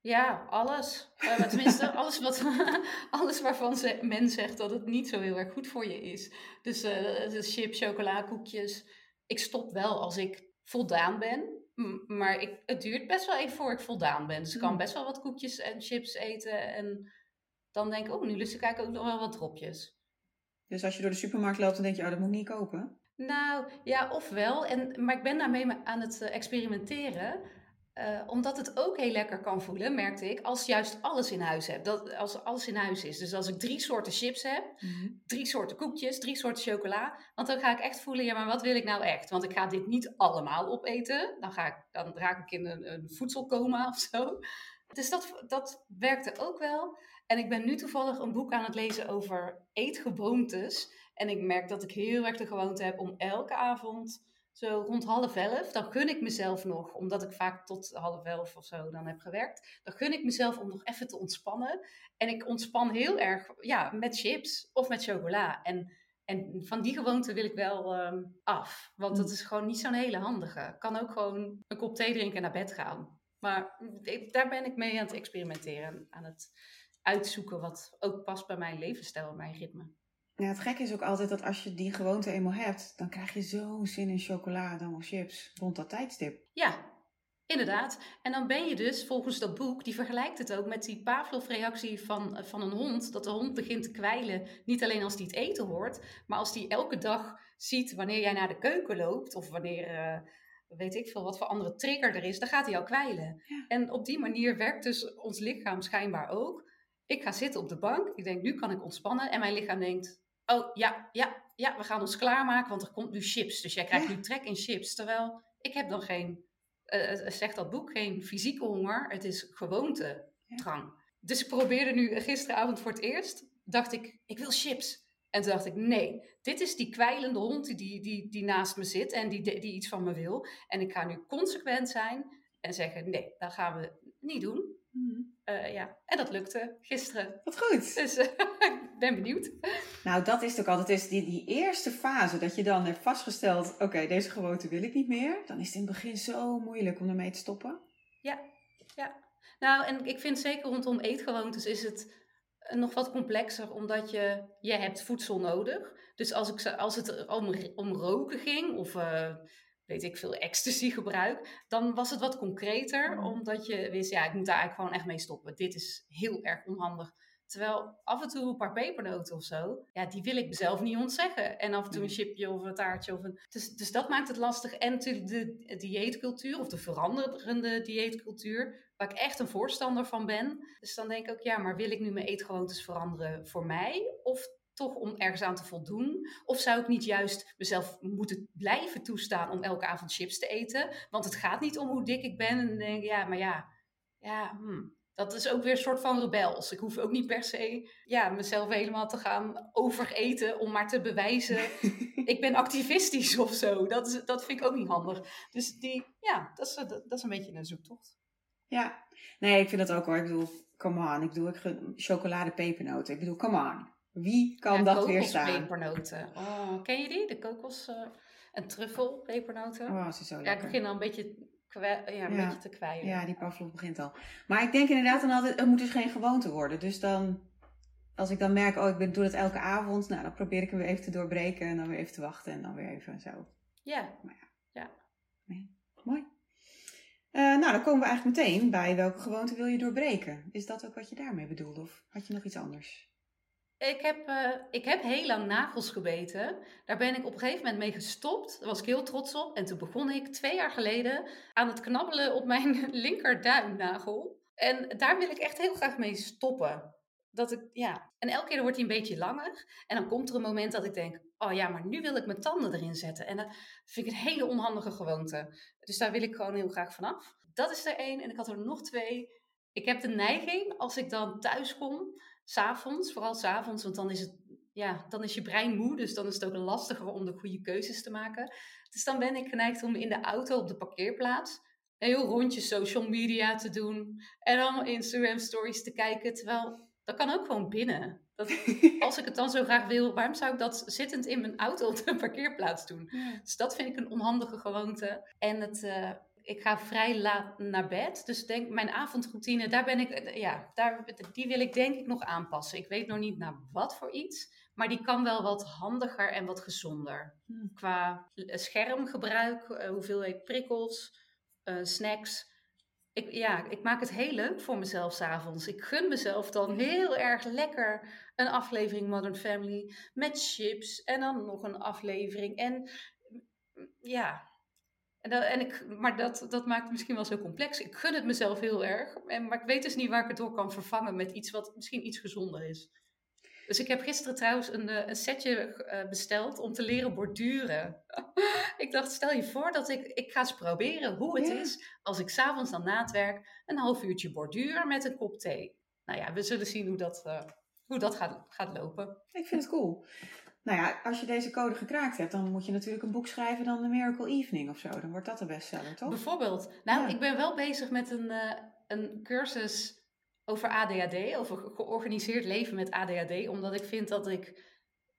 ja, alles. Uh, tenminste, alles, wat, alles waarvan ze, men zegt dat het niet zo heel erg goed voor je is. Dus uh, chips, chocola, koekjes. Ik stop wel als ik voldaan ben. Maar ik, het duurt best wel even voor ik voldaan ben. Dus ik kan hmm. best wel wat koekjes en chips eten. En dan denk ik, oh, nu lust ik eigenlijk ook nog wel wat dropjes. Dus als je door de supermarkt loopt, dan denk je, oh, dat moet ik niet kopen? Nou, ja, ofwel. En, maar ik ben daarmee aan het eh, experimenteren. Uh, omdat het ook heel lekker kan voelen, merkte ik, als juist alles in huis hebt. Dat, als alles in huis is. Dus als ik drie soorten chips heb, mhm. drie soorten koekjes, drie soorten chocola. Want dan ga ik echt voelen, ja, maar wat wil ik nou echt? Want ik ga dit niet allemaal opeten. Dan, ga ik, dan raak ik in een, een voedselcoma of zo. Dus dat, dat werkte ook wel. En ik ben nu toevallig een boek aan het lezen over eetgewoontes. En ik merk dat ik heel erg de gewoonte heb om elke avond zo rond half elf, dan gun ik mezelf nog, omdat ik vaak tot half elf of zo dan heb gewerkt, dan gun ik mezelf om nog even te ontspannen. En ik ontspan heel erg ja, met chips of met chocola. En, en van die gewoonte wil ik wel ehm, af, want dat mm. is gewoon niet zo'n hele handige. Ik kan ook gewoon een kop thee drinken en naar bed gaan. Maar daar ben ik mee aan het experimenteren, aan het uitzoeken wat ook past bij mijn levensstijl en mijn ritme. Ja, het gekke is ook altijd dat als je die gewoonte eenmaal hebt, dan krijg je zo'n zin in chocolade of chips rond dat tijdstip. Ja, Inderdaad. En dan ben je dus, volgens dat boek, die vergelijkt het ook met die Pavlov-reactie van, van een hond. Dat de hond begint te kwijlen, niet alleen als die het eten hoort, maar als die elke dag ziet wanneer jij naar de keuken loopt of wanneer, eh, weet ik veel, wat voor andere trigger er is, dan gaat hij al kwijlen. En op die manier werkt dus ons lichaam schijnbaar ook. Ik ga zitten op de bank, ik denk, nu kan ik ontspannen. En mijn lichaam denkt, oh ja, ja, ja, we gaan ons klaarmaken, want er komt nu chips. Dus jij krijgt nu trek in chips. Terwijl ik heb dan geen, uh, zegt dat boek, geen fysieke honger. Het is gewoontedrang. Dus ik probeerde nu gisteravond voor het eerst. Dacht ik, ik wil chips. En toen dacht ik, nee, dit is die kwijlende hond die, die, die naast me zit en die, die iets van me wil. En ik ga nu consequent zijn en zeggen, nee, dat gaan we niet doen. Mm ja, en dat lukte gisteren. Wat goed. Dus uh, ik ben benieuwd. Nou, dat is ook altijd is die, die eerste fase dat je dan hebt vastgesteld: oké, deze gewoonte wil ik niet meer. Dan is het in het begin zo moeilijk om ermee te stoppen. Ja, ja. Nou, en ik vind zeker rondom eetgewoontes is het nog wat complexer, omdat je, je hebt voedsel nodig. Dus als, ik, als het om, om roken ging, of uh, weet ik veel, ecstasy gebruik, dan was het wat concreter, mm. omdat je wist, ja, ik moet daar eigenlijk gewoon echt mee stoppen. Dit is heel erg onhandig. Terwijl af en toe een paar pepernoten of zo, ja, die wil ik mezelf niet ontzeggen. En af en toe een chipje of een taartje. Of een... Dus, dus dat maakt het lastig. En natuurlijk de dieetcultuur, of de veranderende dieetcultuur, waar ik echt een voorstander van ben. Dus dan denk ik ook, ja, maar wil ik nu mijn eetgewoontes veranderen voor mij? Of toch om ergens aan te voldoen? Of zou ik niet juist mezelf moeten blijven toestaan om elke avond chips te eten? Want het gaat niet om hoe dik ik ben. En dan denk ik, ja, maar ja, ja hmm, dat is ook weer een soort van rebels. Ik hoef ook niet per se ja, mezelf helemaal te gaan overeten om maar te bewijzen. ik ben activistisch of zo. Dat, is, dat vind ik ook niet handig. Dus die, ja, dat is, dat is een beetje een zoektocht. Ja, nee, ik vind dat ook hoor. Ik bedoel, come on. Ik bedoel, ik chocolade pepernoten. Ik bedoel, come on. Wie kan dat weer staan? pepernoten. Oh, ken je die? De kokos uh, en truffel pepernoten. Oh, ze zo lekker. Ja, ik begin dan een beetje, ja, een beetje te kwijlen. Ja, die Pavlov begint al. Maar ik denk inderdaad dan altijd, het moet dus geen gewoonte worden. Dus dan, als ik dan merk, oh, ik doe dat elke avond. Nou, dan probeer ik hem weer even te doorbreken en dan weer even te wachten en dan weer even zo. Ja. Maar ja. ja. Nee. Mooi. Uh, nou, dan komen we eigenlijk meteen bij welke gewoonte wil je doorbreken. Is dat ook wat je daarmee bedoelde of had je nog iets anders? Ik heb, uh, ik heb heel lang nagels gebeten. Daar ben ik op een gegeven moment mee gestopt. Daar was ik heel trots op. En toen begon ik twee jaar geleden aan het knabbelen op mijn linkerduimnagel. En daar wil ik echt heel graag mee stoppen. Dat ik, ja. En elke keer wordt hij een beetje langer. En dan komt er een moment dat ik denk: oh ja, maar nu wil ik mijn tanden erin zetten. En dat vind ik een hele onhandige gewoonte. Dus daar wil ik gewoon heel graag vanaf. Dat is er één. En ik had er nog twee. Ik heb de neiging, als ik dan thuis kom, s'avonds, vooral s'avonds, want dan is, het, ja, dan is je brein moe, dus dan is het ook lastiger om de goede keuzes te maken. Dus dan ben ik geneigd om in de auto op de parkeerplaats een heel rondje social media te doen en allemaal Instagram stories te kijken, terwijl dat kan ook gewoon binnen. Dat, als ik het dan zo graag wil, waarom zou ik dat zittend in mijn auto op de parkeerplaats doen? Dus dat vind ik een onhandige gewoonte. En het, uh, ik ga vrij laat naar bed. Dus denk, mijn avondroutine, daar ben ik, eh, ja, daar, die wil ik denk ik nog aanpassen. Ik weet nog niet naar wat voor iets. Maar die kan wel wat handiger en wat gezonder. Hmm. Qua eh, schermgebruik, uh, hoeveelheid prikkels, snacks. Ik, ja, ik maak het heel leuk voor mezelf s'avonds. Ik gun mezelf dan heel erg lekker een aflevering Modern Family met chips. En dan nog een aflevering. En ja, en, dat, en ik, maar dat, dat maakt het misschien wel zo complex. Ik gun het mezelf heel erg. En, maar ik weet dus niet waar ik het door kan vervangen met iets wat misschien iets gezonder is. Dus ik heb gisteren trouwens een, eh, een setje eh, besteld om te leren borduren. ik dacht, stel je voor dat ik, ik ga eens proberen hoe het is als ik s'avonds dan na het werk een half uurtje borduur met een kop thee. Nou ja, we zullen zien hoe dat, uh, hoe dat gaat, gaat lopen. Ik vind het cool. Nou ja, als je deze code gekraakt hebt, dan moet je natuurlijk een boek schrijven dan The Miracle Evening of zo. Dan wordt dat de bestseller, toch? Bijvoorbeeld. Nou, ik ben wel bezig met een, uh, een cursus over ADHD, over georganiseerd leven met ADHD, omdat ik vind dat ik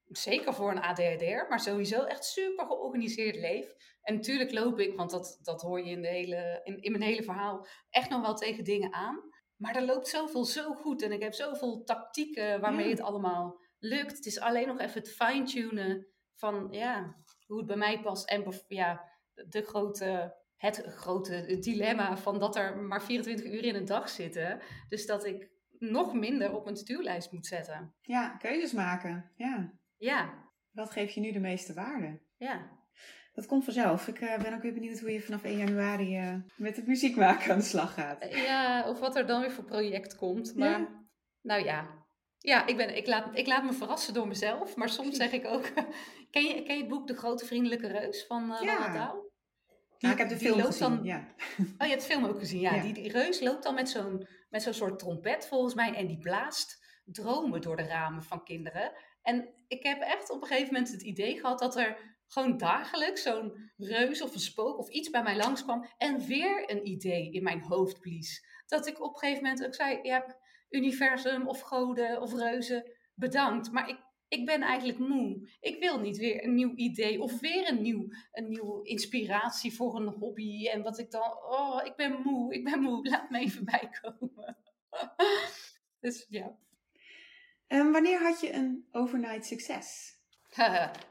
zeker voor een ADHD'er, maar sowieso echt super georganiseerd leef. En natuurlijk loop ik, want dat, dat hoor je in, de hele, in, in mijn hele verhaal, echt nog wel tegen dingen aan. Maar er loopt zoveel zo goed en ik heb zoveel tactieken waarmee het allemaal lukt. Het is alleen nog even het fine-tunen van ja, hoe het bij mij past. En ja, de grote het grote dilemma van dat er maar 24 uur in een dag zitten. Dus dat ik nog minder op mijn stuurlijst moet zetten. Ja, keuzes maken. Ja. Ja. Wat geeft je nu de meeste waarde? Ja. Dat komt vanzelf. Ik uh, ben ook weer benieuwd hoe je vanaf 1 januari uh, met het muziek maken aan de slag gaat. Ja, of wat er dan weer voor project komt. Maar ja. nou ja, ja, ik, ben, ik, laat, ik laat me verrassen door mezelf. Maar soms zeg ik ook... ken, je, ken je het boek De Grote Vriendelijke Reus van uh, ja. Die, ik heb de film gezien, dan, ja. Oh, je hebt de film ook gezien, ja. ja. Die, die reus loopt dan met zo'n, met zo'n soort trompet volgens mij. En die blaast dromen door de ramen van kinderen. En ik heb echt op een gegeven moment het idee gehad dat er gewoon dagelijks zo'n reus of een spook of iets bij mij langskwam. En weer een idee in mijn hoofd blies. Dat ik op een gegeven moment ook zei, ja, universum of goden of reuzen, bedankt. Maar ik, ik ben eigenlijk moe. Ik wil niet weer een nieuw idee of weer een nieuw, een nieuwe inspiratie voor een hobby. En wat ik dan, oh, ik ben moe, ik ben moe, laat me even bijkomen. dus ja. Um, wanneer had je een overnight succes?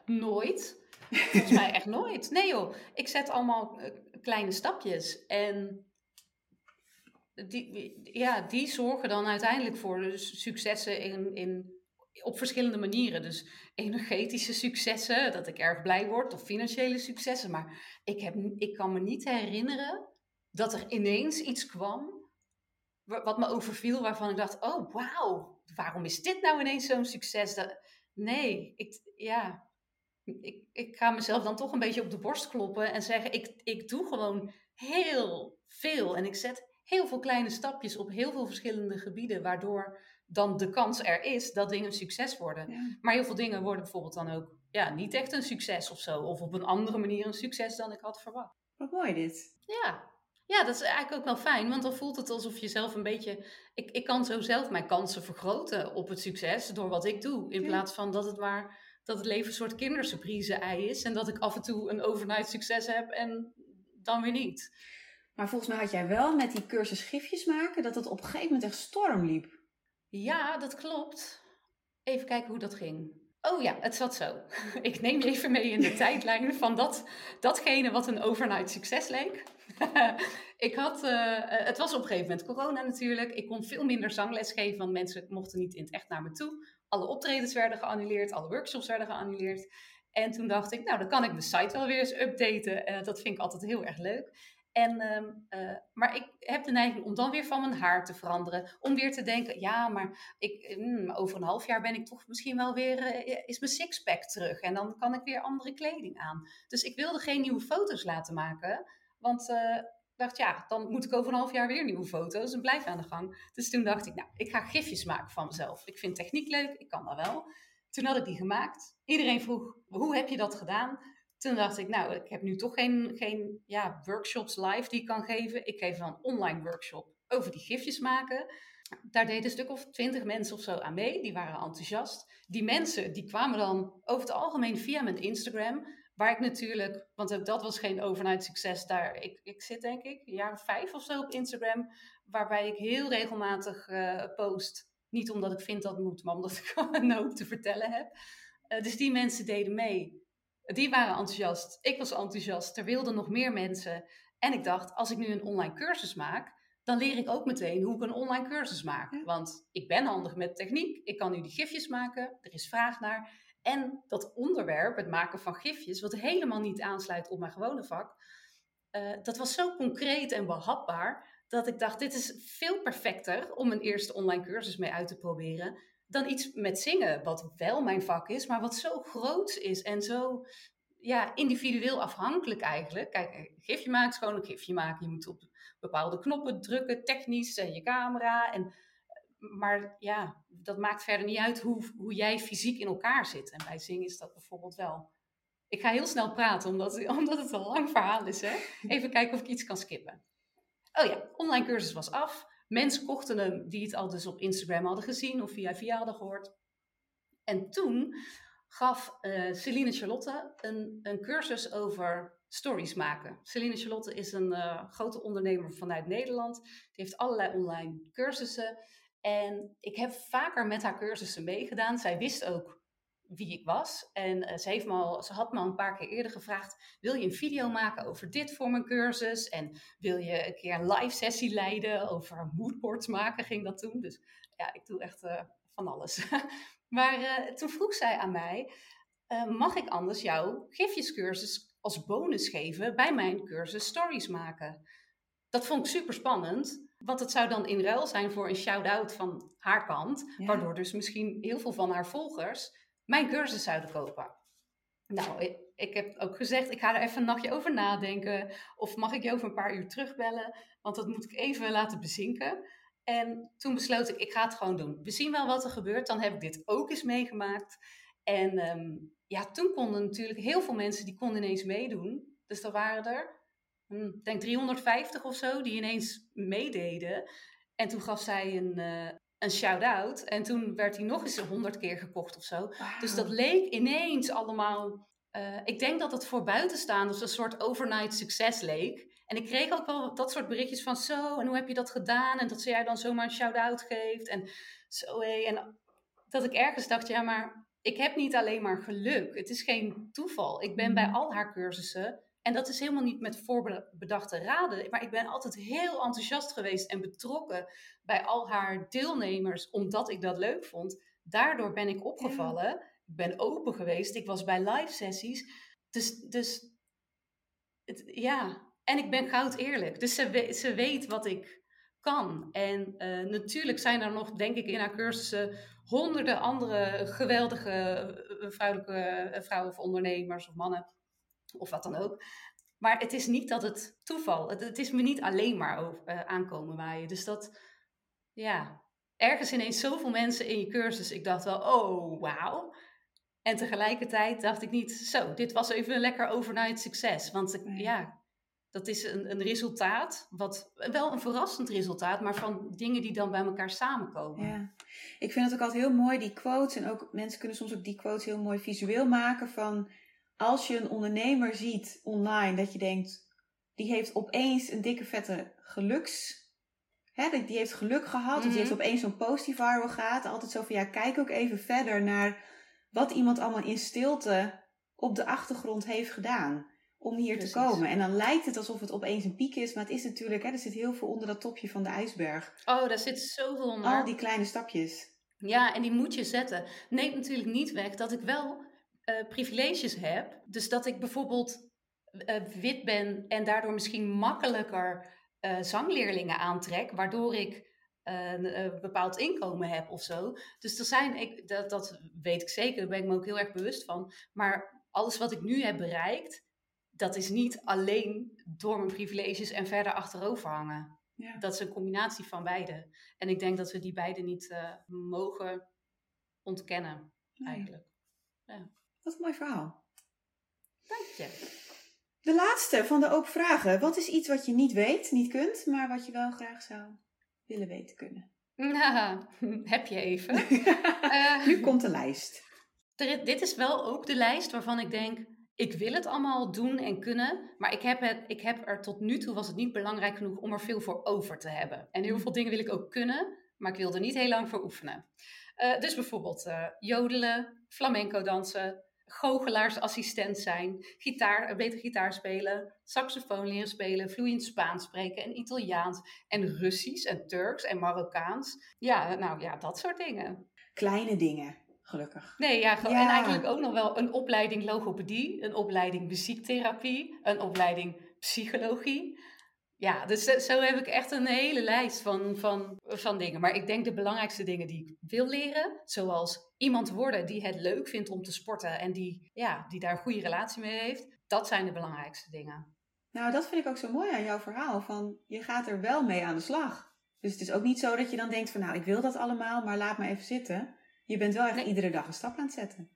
nooit. Volgens mij echt nooit. Nee joh, ik zet allemaal uh, kleine stapjes. En die, ja, die zorgen dan uiteindelijk voor successen in, in, op verschillende manieren. Dus energetische successen, dat ik erg blij word, of financiële successen. Maar ik, heb, ik kan me niet herinneren dat er ineens iets kwam wat me overviel, waarvan ik dacht: oh wauw, waarom is dit nou ineens zo'n succes? Nee, ik, ja, ik, ik ga mezelf dan toch een beetje op de borst kloppen en zeggen: ik, ik doe gewoon heel veel en ik zet heel veel kleine stapjes op heel veel verschillende gebieden, waardoor dan de kans er is dat dingen een succes worden. Ja. Maar heel veel dingen worden bijvoorbeeld dan ook ja, niet echt een succes of zo, of op een andere manier een succes dan ik had verwacht. Wat mooi dit. Ja, ja, dat is eigenlijk ook wel fijn, want dan voelt het alsof je zelf een beetje. Ik, ik kan zo zelf mijn kansen vergroten op het succes door wat ik doe. In Ja. plaats van dat het maar dat het leven een soort kindersurprise-ei is. En dat ik af en toe een overnight succes heb en dan weer niet. Maar volgens mij had jij wel met die cursus gifjes maken, dat het op een gegeven moment echt storm liep. Ja, dat klopt. Even kijken hoe dat ging. Oh ja, het zat zo. Ik neem je even mee in de tijdlijn van dat, datgene wat een overnight succes leek. ik had, eh, eh, het was op een gegeven moment corona natuurlijk. Ik kon veel minder zangles geven, want mensen mochten niet in het echt naar me toe. Alle optredens werden geannuleerd, alle workshops werden geannuleerd. En toen dacht ik, nou dan kan ik mijn site wel weer eens updaten. Eh, dat vind ik altijd heel erg leuk. En, ehm, eh, maar ik heb de neiging om dan weer van mijn haar te veranderen. Om weer te denken, ja, maar ik, mm, over een half jaar ben ik toch misschien wel weer, eh, is mijn sixpack terug. En dan kan ik weer andere kleding aan. Dus ik wilde geen nieuwe foto's laten maken. Want eh, ik dacht, ja, dan moet ik over een half jaar weer nieuwe foto's en blijf aan de gang. Dus toen dacht ik, nou, ik ga gifjes maken van mezelf. Ik vind techniek leuk, ik kan dat wel. Toen had ik die gemaakt. Iedereen vroeg, hoe heb je dat gedaan? Toen dacht ik, nou, ik heb nu toch geen, geen ja, workshops live die ik kan geven. Ik geef een online workshop over die gifjes maken. Daar deden een stuk of twintig mensen of zo aan mee. Die waren enthousiast. Die mensen die kwamen dan over het algemeen via mijn Instagram. Waar ik natuurlijk, want dat was geen overnight succes daar. Ik, ik zit denk ik een jaar vijf of zo op Instagram. Waarbij ik heel regelmatig eh, post. Niet omdat ik vind dat moet, maar omdat ik gewoon een hoop te vertellen heb. Eh, dus die mensen deden mee. Die waren enthousiast. Ik was enthousiast. Er wilden nog meer mensen. En ik dacht, als ik nu een online cursus maak, dan leer ik ook meteen hoe ik een online cursus maak. Want ik ben handig met techniek. Ik kan nu die gifjes maken. Er is vraag naar. En dat onderwerp, het maken van gifjes, wat helemaal niet aansluit op mijn gewone vak, eh, dat was zo concreet en behapbaar dat ik dacht, dit is veel perfecter om een eerste online cursus mee uit te proberen dan iets met zingen, wat wel mijn vak is, maar wat zo groot is en zo ja, individueel afhankelijk eigenlijk. Kijk, een gifje maken is gewoon een gifje maken. Je moet op bepaalde knoppen drukken, technisch, en je camera. En, maar ja, dat maakt verder niet uit hoe, hoe jij fysiek in elkaar zit. En bij zingen is dat bijvoorbeeld wel. Ik ga heel snel praten, omdat, omdat het een lang verhaal is. Hè? Even kijken of ik iets kan skippen. Oh ja, online cursus was af. Mensen kochten hem die het al dus op Instagram hadden gezien of via via hadden gehoord. En toen gaf uh, Celine Charlotte een, een cursus over stories maken. Celine Charlotte is een uh, grote ondernemer vanuit Nederland. Die heeft allerlei online cursussen. En ik heb vaker met haar cursussen meegedaan. Zij wist ook wie ik was. En eh, ze, heeft me al, ze had me al een paar keer eerder gevraagd: wil je een video maken over dit voor mijn cursus? En wil je een keer een live sessie leiden over moodboards maken? Ging dat toen. Dus ja, ik doe echt uh, van alles. maar uh, toen vroeg zij aan mij: mag ik anders jouw gifjescursus als bonus geven bij mijn cursus Stories maken? Dat vond ik super spannend. Want het zou dan in ruil zijn voor een shout-out van haar kant. Waardoor dus misschien heel veel van haar volgers mijn cursus zouden kopen. Nou, ik, ik, heb ook gezegd, ik ga er even een nachtje over nadenken. Of mag ik je over een paar uur terugbellen? Want dat moet ik even laten bezinken. En toen besloot ik, ik ga het gewoon doen. We zien wel wat er gebeurt. Dan heb ik dit ook eens meegemaakt. En ehm, ja, toen konden natuurlijk heel veel mensen, die konden ineens meedoen. Dus er waren er Hm, ik denk 350 of zo, die ineens meededen. En toen gaf zij een, uh, een shout-out. En toen werd hij nog eens 100 keer gekocht of zo. Dus dat leek ineens allemaal. Uh, ik denk dat het voor buitenstaanders een soort overnight succes leek. En ik kreeg ook wel dat soort berichtjes van zo, en hoe heb je dat gedaan? En dat ze jij dan zomaar een shout-out geeft. En zo. En dat ik ergens dacht, ja, maar ik heb niet alleen maar geluk. Het is geen toeval. Ik ben bij mm. al haar cursussen en dat is helemaal niet met voorbedachte raden. Maar ik ben altijd heel enthousiast geweest en betrokken bij al haar deelnemers, omdat ik dat leuk vond. Daardoor ben ik opgevallen. Ik ben open geweest. Ik was bij live sessies. Dus, dus het, ja. En ik ben goud eerlijk. Dus ze, weet, ze weet wat ik kan. En uh, natuurlijk zijn er nog, denk ik, in haar cursussen honderden andere geweldige eh, vrouwelijke eh, vrouwen of ondernemers of mannen of wat dan ook. Maar het is niet dat het toeval, het, het is me niet alleen maar over, uh, aankomen waaien. Dus dat, ja, ergens ineens zoveel mensen in je cursus. Ik dacht wel, oh, wauw. En tegelijkertijd dacht ik niet, zo, dit was even een lekker overnight succes. Want ik, ja, dat is een, een resultaat, wat wel een verrassend resultaat, maar van dingen die dan bij elkaar samenkomen. Ja, ik vind het ook altijd heel mooi, die quotes. En ook mensen kunnen soms ook die quotes heel mooi visueel maken van als je een ondernemer ziet online, dat je denkt, die heeft opeens een dikke vette geluks. Hè, die heeft geluk gehad, mm die heeft mhm. opeens zo'n post die viral gaat. Altijd zo van ja, kijk ook even verder naar wat iemand allemaal in stilte op de achtergrond heeft gedaan om hier te komen. En dan lijkt het alsof het opeens een piek is, maar het is natuurlijk, hè, er zit heel veel onder dat topje van de ijsberg. Oh, daar zit zoveel onder. Al die kleine stapjes. Ja, en die moet je zetten. Neemt natuurlijk niet weg dat ik wel uh, privileges heb. Dus dat ik bijvoorbeeld uh, wit ben en daardoor misschien makkelijker uh, zangleerlingen aantrek, waardoor ik een bepaald inkomen heb of zo. Dus er zijn, ik, dat, dat weet ik zeker, daar ben ik me ook heel erg bewust van. Maar alles wat ik nu heb bereikt, dat is niet alleen door mijn privileges en verder achterover hangen. Ja. Dat is een combinatie van beide. En ik denk dat we die beide niet mogen ontkennen, eigenlijk. Ja. Wat een mooi verhaal. Dank je. De laatste van de open vragen. Wat is iets wat je niet weet, niet kunt, maar wat je wel graag zou willen weten kunnen? Nou, heb je even. uh, nu komt de lijst. dit is wel ook de lijst waarvan ik denk, ik wil het allemaal doen en kunnen, maar ik heb, het, ik heb er tot nu toe was het niet belangrijk genoeg om er veel voor over te hebben. En heel veel dingen wil ik ook kunnen, maar ik wil er niet heel lang voor oefenen. Uh, dus bijvoorbeeld uh, jodelen, flamenco dansen, goochelaarsassistent zijn, gitaar, beter gitaar spelen, saxofoon leren spelen, vloeiend Spaans spreken en Italiaans en Russisch en Turks en Marokkaans. Ja, nou ja, dat soort dingen. Kleine dingen, gelukkig. Nee, ja, en eigenlijk ook nog wel een opleiding logopedie, een opleiding muziektherapie, een opleiding psychologie. Ja, dus zo heb ik echt een hele lijst van, van, van dingen. Maar ik denk de belangrijkste dingen die ik wil leren, zoals iemand worden die het leuk vindt om te sporten en die, ja, die daar een goede relatie mee heeft, dat zijn de belangrijkste dingen. Nou, dat vind ik ook zo mooi aan jouw verhaal. Van je gaat er wel mee aan de slag. Dus het is ook niet zo dat je dan denkt van nou, ik wil dat allemaal, maar laat me even zitten. Je bent wel echt iedere dag een stap aan het zetten.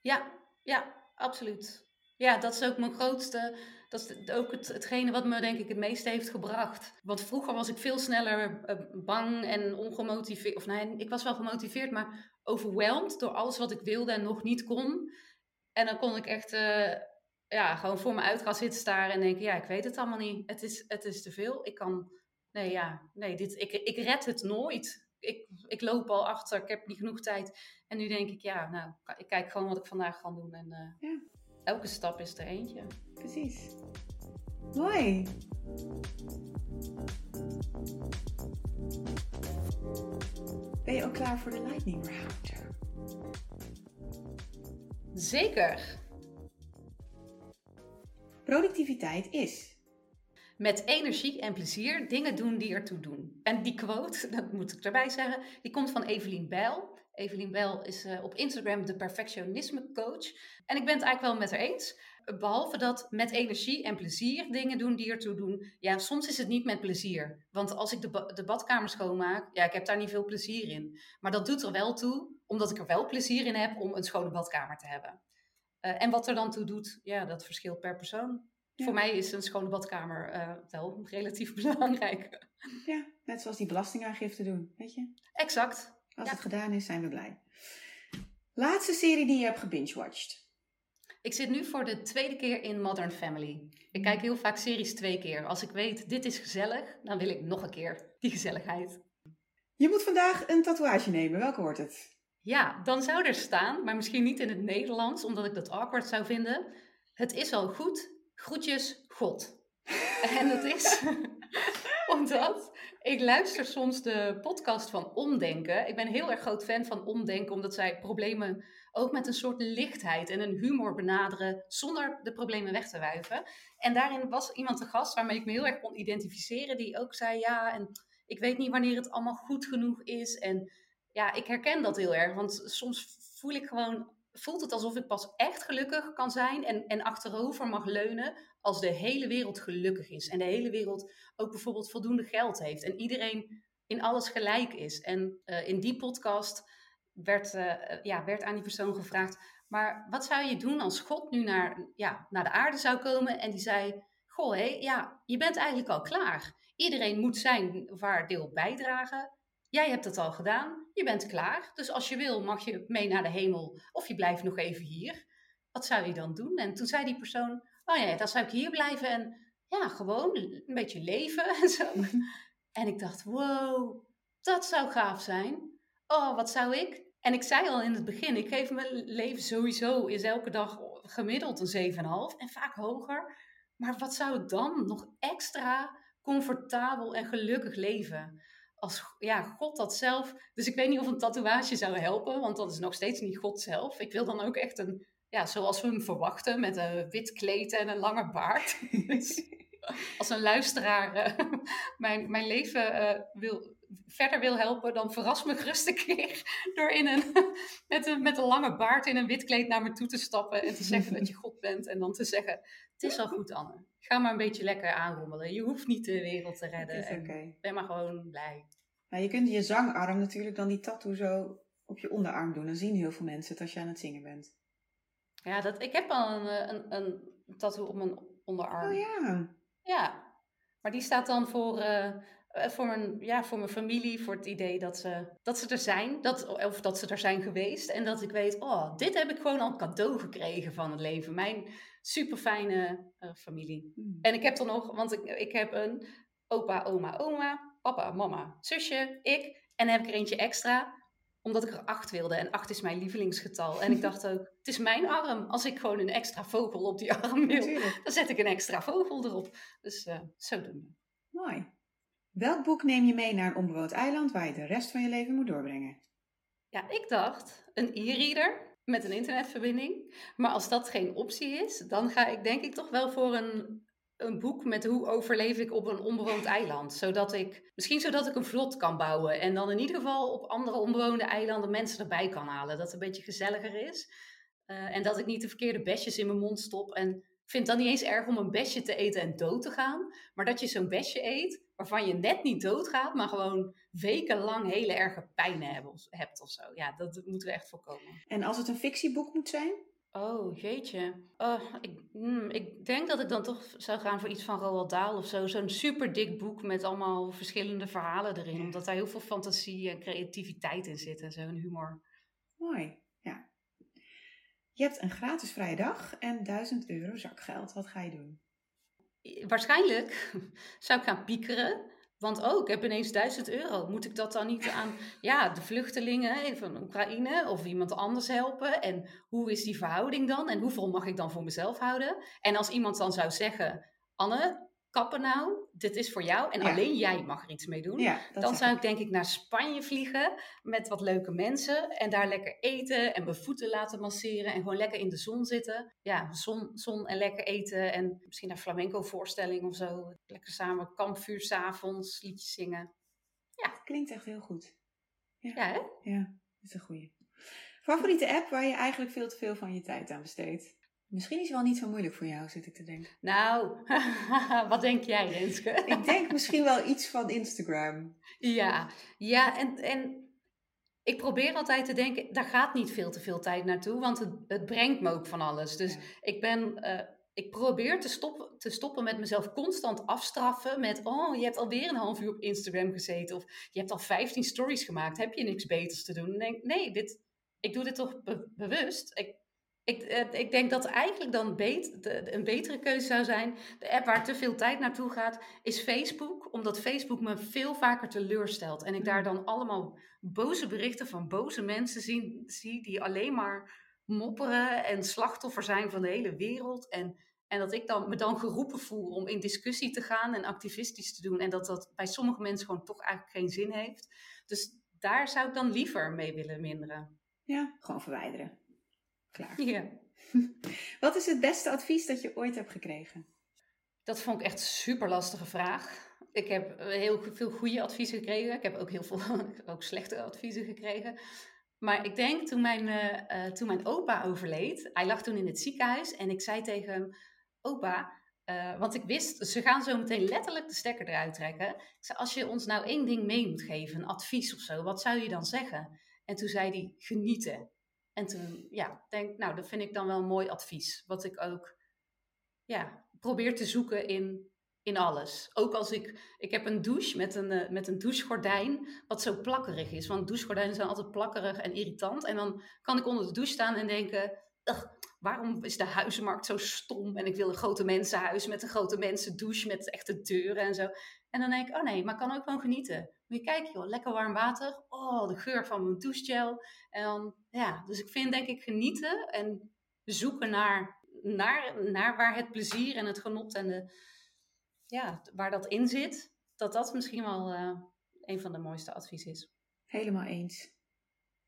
Ja, ja, absoluut. Ja, dat is ook mijn grootste dat is ook het, hetgene wat me denk ik het meeste heeft gebracht. Want vroeger was ik veel sneller eh, bang en ongemotiveerd. Of nee, ik was wel gemotiveerd, maar overweldigd door alles wat ik wilde en nog niet kon. En dan kon ik echt uh, ja, gewoon voor me uit gaan zitten staren en denken, ja, ik weet het allemaal niet. Het is, het is te veel. Ik kan, nee, ja, nee, dit, ik, ik red het nooit. ik, ik loop al achter, ik heb niet genoeg tijd. En nu denk ik, ja, nou, ik kijk gewoon wat ik vandaag ga doen. En eh, Ja. Elke stap is er eentje. Precies. Mooi. Ben je ook klaar voor de lightning round? Zeker. Productiviteit is. Met energie en plezier dingen doen die ertoe doen. En die quote, dat moet ik erbij zeggen, die komt van Evelien Bijl. Evelien Bijl is eh, op Instagram de perfectionisme coach. En ik ben het eigenlijk wel met haar eens. Behalve dat met energie en plezier dingen doen die ertoe doen. Ja, soms is het niet met plezier. Want als ik de, ba- de badkamer schoonmaak, ja, ik heb daar niet veel plezier in. Maar dat doet er wel toe, omdat ik er wel plezier in heb om een schone badkamer te hebben. Eh, en wat er dan toe doet, ja, dat verschilt per persoon. Ja. Voor mij is een schone badkamer eh, wel relatief belangrijk. Ja, net zoals die belastingaangifte doen, weet je? Exact. Als Ja. het gedaan is, zijn we blij. Laatste serie die je hebt gebingewatcht. Ik zit nu voor de tweede keer in Modern Family. Ik kijk heel vaak series twee keer. Als ik weet, dit is gezellig, dan wil ik nog een keer die gezelligheid. Je moet vandaag een tatoeage nemen. Welke wordt het? Ja, dan zou er staan, maar misschien niet in het Nederlands, omdat ik dat awkward zou vinden. Het is al goed. Groetjes, God. En dat is omdat ik luister soms de podcast van Omdenken. Ik ben heel erg groot fan van Omdenken, omdat zij problemen ook met een soort lichtheid en een humor benaderen, zonder de problemen weg te wuiven. En daarin was iemand te gast waarmee ik me heel erg kon identificeren, die ook zei, ja, en ik weet niet wanneer het allemaal goed genoeg is. En ja, ik herken dat heel erg, want soms voel ik gewoon, voelt het alsof ik pas echt gelukkig kan zijn en, en achterover mag leunen als de hele wereld gelukkig is. En de hele wereld ook bijvoorbeeld voldoende geld heeft. En iedereen in alles gelijk is. En eh, in die podcast werd, eh, ja, werd aan die persoon gevraagd, maar wat zou je doen als God nu naar, ja, naar de aarde zou komen en die zei, goh hé, ja, je bent eigenlijk al klaar. Iedereen moet zijn waardeel bijdragen. Jij hebt het al gedaan, je bent klaar. Dus als je wil mag je mee naar de hemel of je blijft nog even hier. Wat zou je dan doen? En toen zei die persoon, oh ja, dan zou ik hier blijven en ja, gewoon een beetje leven en zo. En ik dacht, wow, dat zou gaaf zijn. Oh, wat zou ik? En ik zei al in het begin, ik geef mijn leven sowieso is elke dag gemiddeld een 7,5 en vaak hoger. Maar wat zou ik dan nog extra comfortabel en gelukkig leven? Als ja, God dat zelf. Dus ik weet niet of een tatoeage zou helpen, want dat is nog steeds niet God zelf. Ik wil dan ook echt een, ja, zoals we hem verwachten, met een wit kleed en een lange baard. Als een luisteraar eh, mijn, mijn leven eh, wil, verder wil helpen, dan verras me gerust een keer door in een, met, een, met een lange baard in een wit kleed naar me toe te stappen en te zeggen dat je God bent. En dan te zeggen, het is al goed Anne, ga maar een beetje lekker aanrommelen. Je hoeft niet de wereld te redden en oké. ben maar gewoon blij. Nou, je kunt je zangarm natuurlijk dan die tattoo zo op je onderarm doen. Dan zien heel veel mensen het als je aan het zingen bent. Ja, dat, ik heb al een, eh, een, een tattoo op mijn onderarm. Oh ja. Ja, maar die staat dan voor, eh, eh, voor, mijn, ja, voor mijn familie, voor het idee dat ze, dat ze er zijn, dat, of dat ze er zijn geweest. En dat ik weet, oh, dit heb ik gewoon al cadeau gekregen van het leven. Mijn super fijne familie. Hmm. En ik heb dan nog, want ik, ik heb een opa, oma, oma, papa, mama, zusje, ik. En dan heb ik er eentje extra, omdat ik er acht wilde. En acht is mijn lievelingsgetal. En ik dacht ook, het is mijn arm. Als ik gewoon een extra vogel op die arm wil, Natuurlijk. dan zet ik een extra vogel erop. Dus eh zodoende. Mooi. Welk boek neem je mee naar een onbewoond eiland waar je de rest van je leven moet doorbrengen? Ja, ik dacht een e-reader met een internetverbinding. Maar als dat geen optie is, dan ga ik denk ik toch wel voor een, een boek met hoe overleef ik op een onbewoond eiland. Zodat ik, misschien zodat ik een vlot kan bouwen. En dan in ieder geval op andere onbewoonde eilanden mensen erbij kan halen. Dat het een beetje gezelliger is. Eh, en dat ik niet de verkeerde besjes in mijn mond stop. En vind het dan niet eens erg om een besje te eten en dood te gaan. Maar dat je zo'n besje eet waarvan je net niet doodgaat, maar gewoon wekenlang hele erge of- hebt of zo. Ja, dat moeten we echt voorkomen. En als het een fictieboek moet zijn? Oh, jeetje. Oh, ik, hmm, ik denk dat ik dan toch zou gaan voor iets van Roald Dahl of zo. Zo'n super dik boek met allemaal verschillende verhalen erin. Omdat daar heel veel fantasie en creativiteit in zit en zo, en humor. Mooi, ja. Je hebt een gratis vrije dag en 1000 euro zakgeld. Wat ga je doen? Waarschijnlijk zou ik gaan piekeren Want ook, ik heb ineens 1000 euro. Moet ik dat dan niet aan ja, de vluchtelingen van Oekraïne of iemand anders helpen? En hoe is die verhouding dan? En hoeveel mag ik dan voor mezelf houden? En als iemand dan zou zeggen, Anne, kappen nou, dit is voor jou en Ja. alleen jij mag er iets mee doen. Ja, Dan zou ik denk ik naar Spanje vliegen met wat leuke mensen en daar lekker eten en mijn voeten laten masseren en gewoon lekker in de zon zitten. Ja, zon, zon en lekker eten en misschien naar flamenco voorstelling of zo. Lekker samen kampvuur s'avonds, liedjes zingen. Klinkt echt heel goed. Ja, hè? Ja, dat is een goeie. Favoriete app waar je eigenlijk veel te veel van je tijd aan besteedt? Misschien is het wel niet zo moeilijk voor jou, zit ik te denken. Nou, wat denk jij, Renske? Ik denk misschien wel iets van Instagram. Ja, ja en, en ik probeer altijd te denken, daar gaat niet veel te veel tijd naartoe, want het, het brengt me ook van alles. Dus Ja. ik ben, eh, ik probeer te stoppen, te stoppen met mezelf constant afstraffen met, oh, je hebt alweer een half uur op Instagram gezeten of je hebt al 15 stories gemaakt, heb je niks beters te doen? En denk, nee, dit, ik doe dit toch be- bewust. Ik, ik, ik denk dat eigenlijk dan een betere keuze zou zijn, de app waar te veel tijd naartoe gaat, is Facebook, omdat Facebook me veel vaker teleurstelt. En ik daar dan allemaal boze berichten van boze mensen zie die alleen maar mopperen en slachtoffer zijn van de hele wereld. En, en dat ik dan, me dan geroepen voel om in discussie te gaan en activistisch te doen. En dat dat bij sommige mensen gewoon toch eigenlijk geen zin heeft. Dus daar zou ik dan liever mee willen minderen. Ja, gewoon verwijderen. Klaar. Ja. Wat is het beste advies dat je ooit hebt gekregen? Dat vond ik echt een super lastige vraag. Ik heb eh, heel veel goede adviezen gekregen. Ik heb ook heel veel ook slechte adviezen gekregen. Maar ik denk toen mijn, eh, eh, toen mijn opa overleed, hij lag toen in het ziekenhuis en ik zei tegen hem: Opa, eh, want ik wist, ze gaan zo meteen letterlijk de stekker eruit trekken. Ik zei: Als je ons nou één ding mee moet geven, een advies of zo, wat zou je dan zeggen? En toen zei hij: Genieten. En toen, ja, denk, nou, dat vind ik dan wel een mooi advies. Wat ik ook, ja, probeer te zoeken in, in alles. Ook als ik, ik heb een douche met een, eh, met een douchegordijn, wat zo plakkerig is. Want douchegordijnen zijn altijd plakkerig en irritant. En dan kan ik onder de douche staan en denken, "Ugh, waarom is de huizenmarkt zo stom? En ik wil een grote mensenhuis met een grote mensendouche met echte deuren en zo. En dan denk ik, oh nee, maar ik kan ook gewoon genieten. Moet je kijken joh, lekker warm water. Oh, de geur van mijn douchegel. En dan, ja, dus ik vind denk ik genieten en zoeken naar, naar, naar waar het plezier en het genot en de, ja, waar dat in zit. Dat dat misschien wel eh, een van de mooiste advies is. Helemaal eens.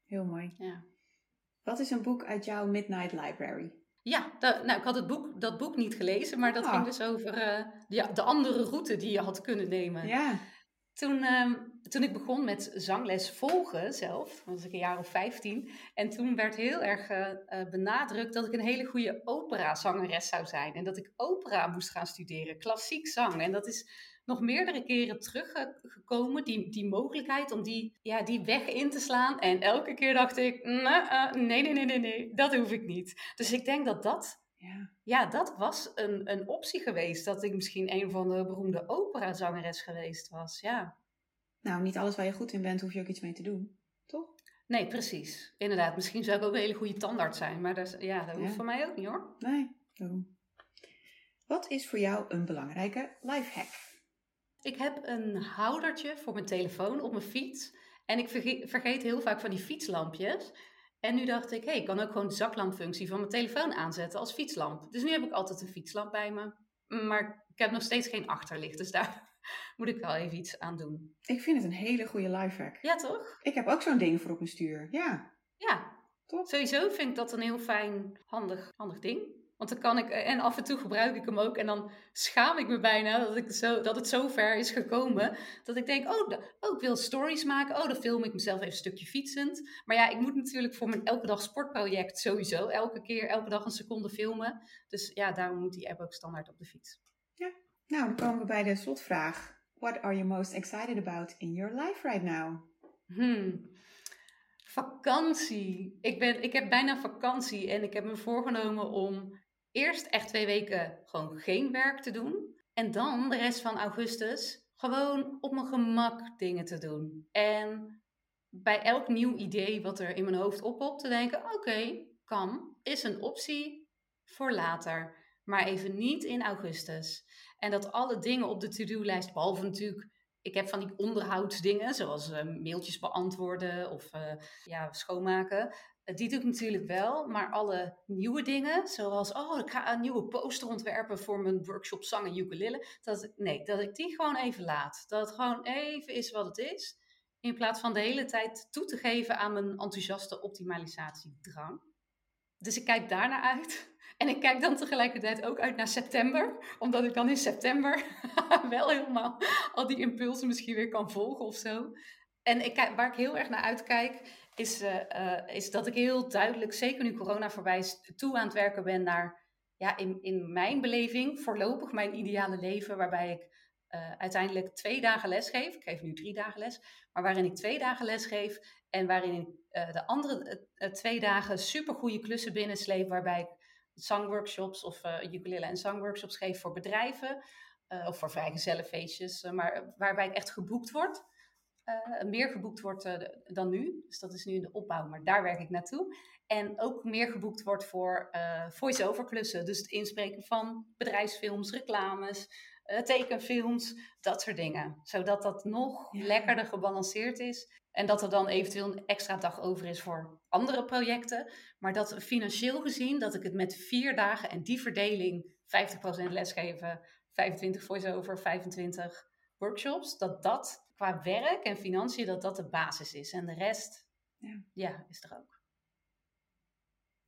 Heel mooi. Ja. Wat is een boek uit jouw Midnight Library? Ja, da- nou, ik had het boek, dat boek niet gelezen, maar dat ging dus over eh, ja, de andere route die je had kunnen nemen. Ja. Toen, ehm, toen ik begon met zangles volgen zelf, was ik een jaar of 15. En toen werd heel erg eh, eh, benadrukt dat ik een hele goede operazangeres zou zijn. En dat ik opera moest gaan studeren, klassiek zang. En dat is nog meerdere keren teruggekomen, die, die mogelijkheid om die, ja, die weg in te slaan. En elke keer dacht ik, "Nou, eh, nee, nee, nee, nee, nee, dat hoef ik niet. Dus ik denk dat dat Ja. ja, dat was een, een optie geweest. Dat ik misschien een van de beroemde operazangeres geweest was. Ja. Nou, niet alles waar je goed in bent, hoef je ook iets mee te doen. Toch? Nee, precies. Inderdaad. Misschien zou ik ook een hele goede tandarts zijn. Maar dat, ja, dat hoeft voor mij ook niet hoor. Nee, daarom. Wat is voor jou een belangrijke lifehack? Ik heb een houdertje voor mijn telefoon op mijn fiets. En ik verge- vergeet heel vaak van die fietslampjes. En nu dacht ik, hé, ik kan ook gewoon de zaklampfunctie van mijn telefoon aanzetten als fietslamp. Dus nu heb ik altijd een fietslamp bij me. Maar ik heb nog steeds geen achterlicht. Dus daar moet ik wel even iets aan doen. Ik vind het een hele goede lifehack. Ja, toch? Ik heb ook zo'n ding voor op mijn stuur. Ja, Ja, Toch? Sowieso vind ik dat een heel fijn, handig, handig ding. Want dan kan ik, en af en toe gebruik ik hem ook. En dan schaam ik me bijna dat, ik zo, dat het zo ver is gekomen. Dat ik denk, oh, oh, ik wil stories maken. Oh, dan film ik mezelf even een stukje fietsend. Maar ja, ik moet natuurlijk voor mijn elke dag sportproject sowieso elke keer, elke dag een seconde filmen. Dus ja, daarom moet die app ook standaard op de fiets. nou dan komen we bij de slotvraag. What are you most excited about in your life right now? Hmm. Vakantie. Ik, ben, ik heb bijna vakantie en ik heb me voorgenomen om eerst echt twee weken gewoon geen werk te doen. En dan de rest van augustus gewoon op mijn gemak dingen te doen. En bij elk nieuw idee wat er in mijn hoofd oppopt te denken, oké, kan, is een optie voor later. Maar even niet in augustus. En dat alle dingen op de to-do-lijst, behalve natuurlijk ik heb van die onderhoudsdingen, zoals uh, mailtjes beantwoorden of ja, schoonmaken. Die doe ik natuurlijk wel, maar alle nieuwe dingen, zoals oh, ik ga een nieuwe poster ontwerpen voor mijn workshop zang en ukulele. Dat, nee, dat ik die gewoon even laat. Dat het gewoon even is wat het is. In plaats van de hele tijd toe te geven aan mijn enthousiaste optimalisatiedrang. Dus ik kijk daarnaar uit. En ik kijk dan tegelijkertijd ook uit naar september. Omdat ik dan in september wel helemaal al die impulsen misschien weer kan volgen of zo. En ik, waar ik heel erg naar uitkijk, is, uh, is dat ik heel duidelijk, zeker nu corona voorbij is, toe aan het werken ben naar, ja, in, in mijn beleving, voorlopig mijn ideale leven, waarbij ik uh, uiteindelijk twee dagen les geef. Ik geef nu drie dagen les, maar waarin ik twee dagen les geef en waarin ik de andere twee dagen supergoeie klussen binnensleep, waarbij ik zangworkshops of ukulele en zangworkshops geef voor bedrijven of voor vrijgezellenfeestjes, maar waarbij ik echt geboekt word. Uh, meer geboekt wordt uh, dan nu. Dus dat is nu in de opbouw, maar daar werk ik naartoe. En ook meer geboekt wordt voor uh, voice-over klussen. Dus het inspreken van bedrijfsfilms, reclames, tekenfilms, dat soort dingen. Zodat dat nog lekkerder gebalanceerd is. En dat er dan eventueel een extra dag over is voor andere projecten. Maar dat financieel gezien, dat ik het met vier dagen en die verdeling, 50% lesgeven, 25 voice-over, 25 workshops, dat dat qua werk en financiën, dat dat de basis is. En de rest, ja, ja is er ook.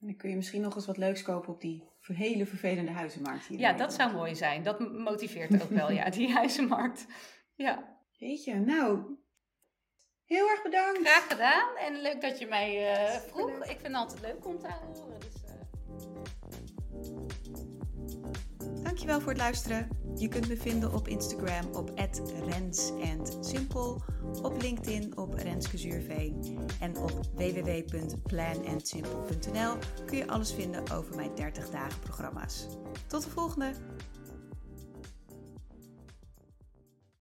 En dan kun je misschien nog eens wat leuks kopen op die hele vervelende huizenmarkt hier. Ja, dat zou mooi zijn. Dat motiveert ook wel, ja, die huizenmarkt. Ja. je, nou, heel erg bedankt. Graag gedaan en leuk dat je mij uh, vroeg. Ik vind het altijd leuk om te horen. Dus, uh... Dankjewel voor het luisteren. Je kunt me vinden op Instagram op @rens_simpel, op LinkedIn op Renske Zuurveen en op www.planandsimple.nl kun je alles vinden over mijn 30 dagen programma's. Tot de volgende!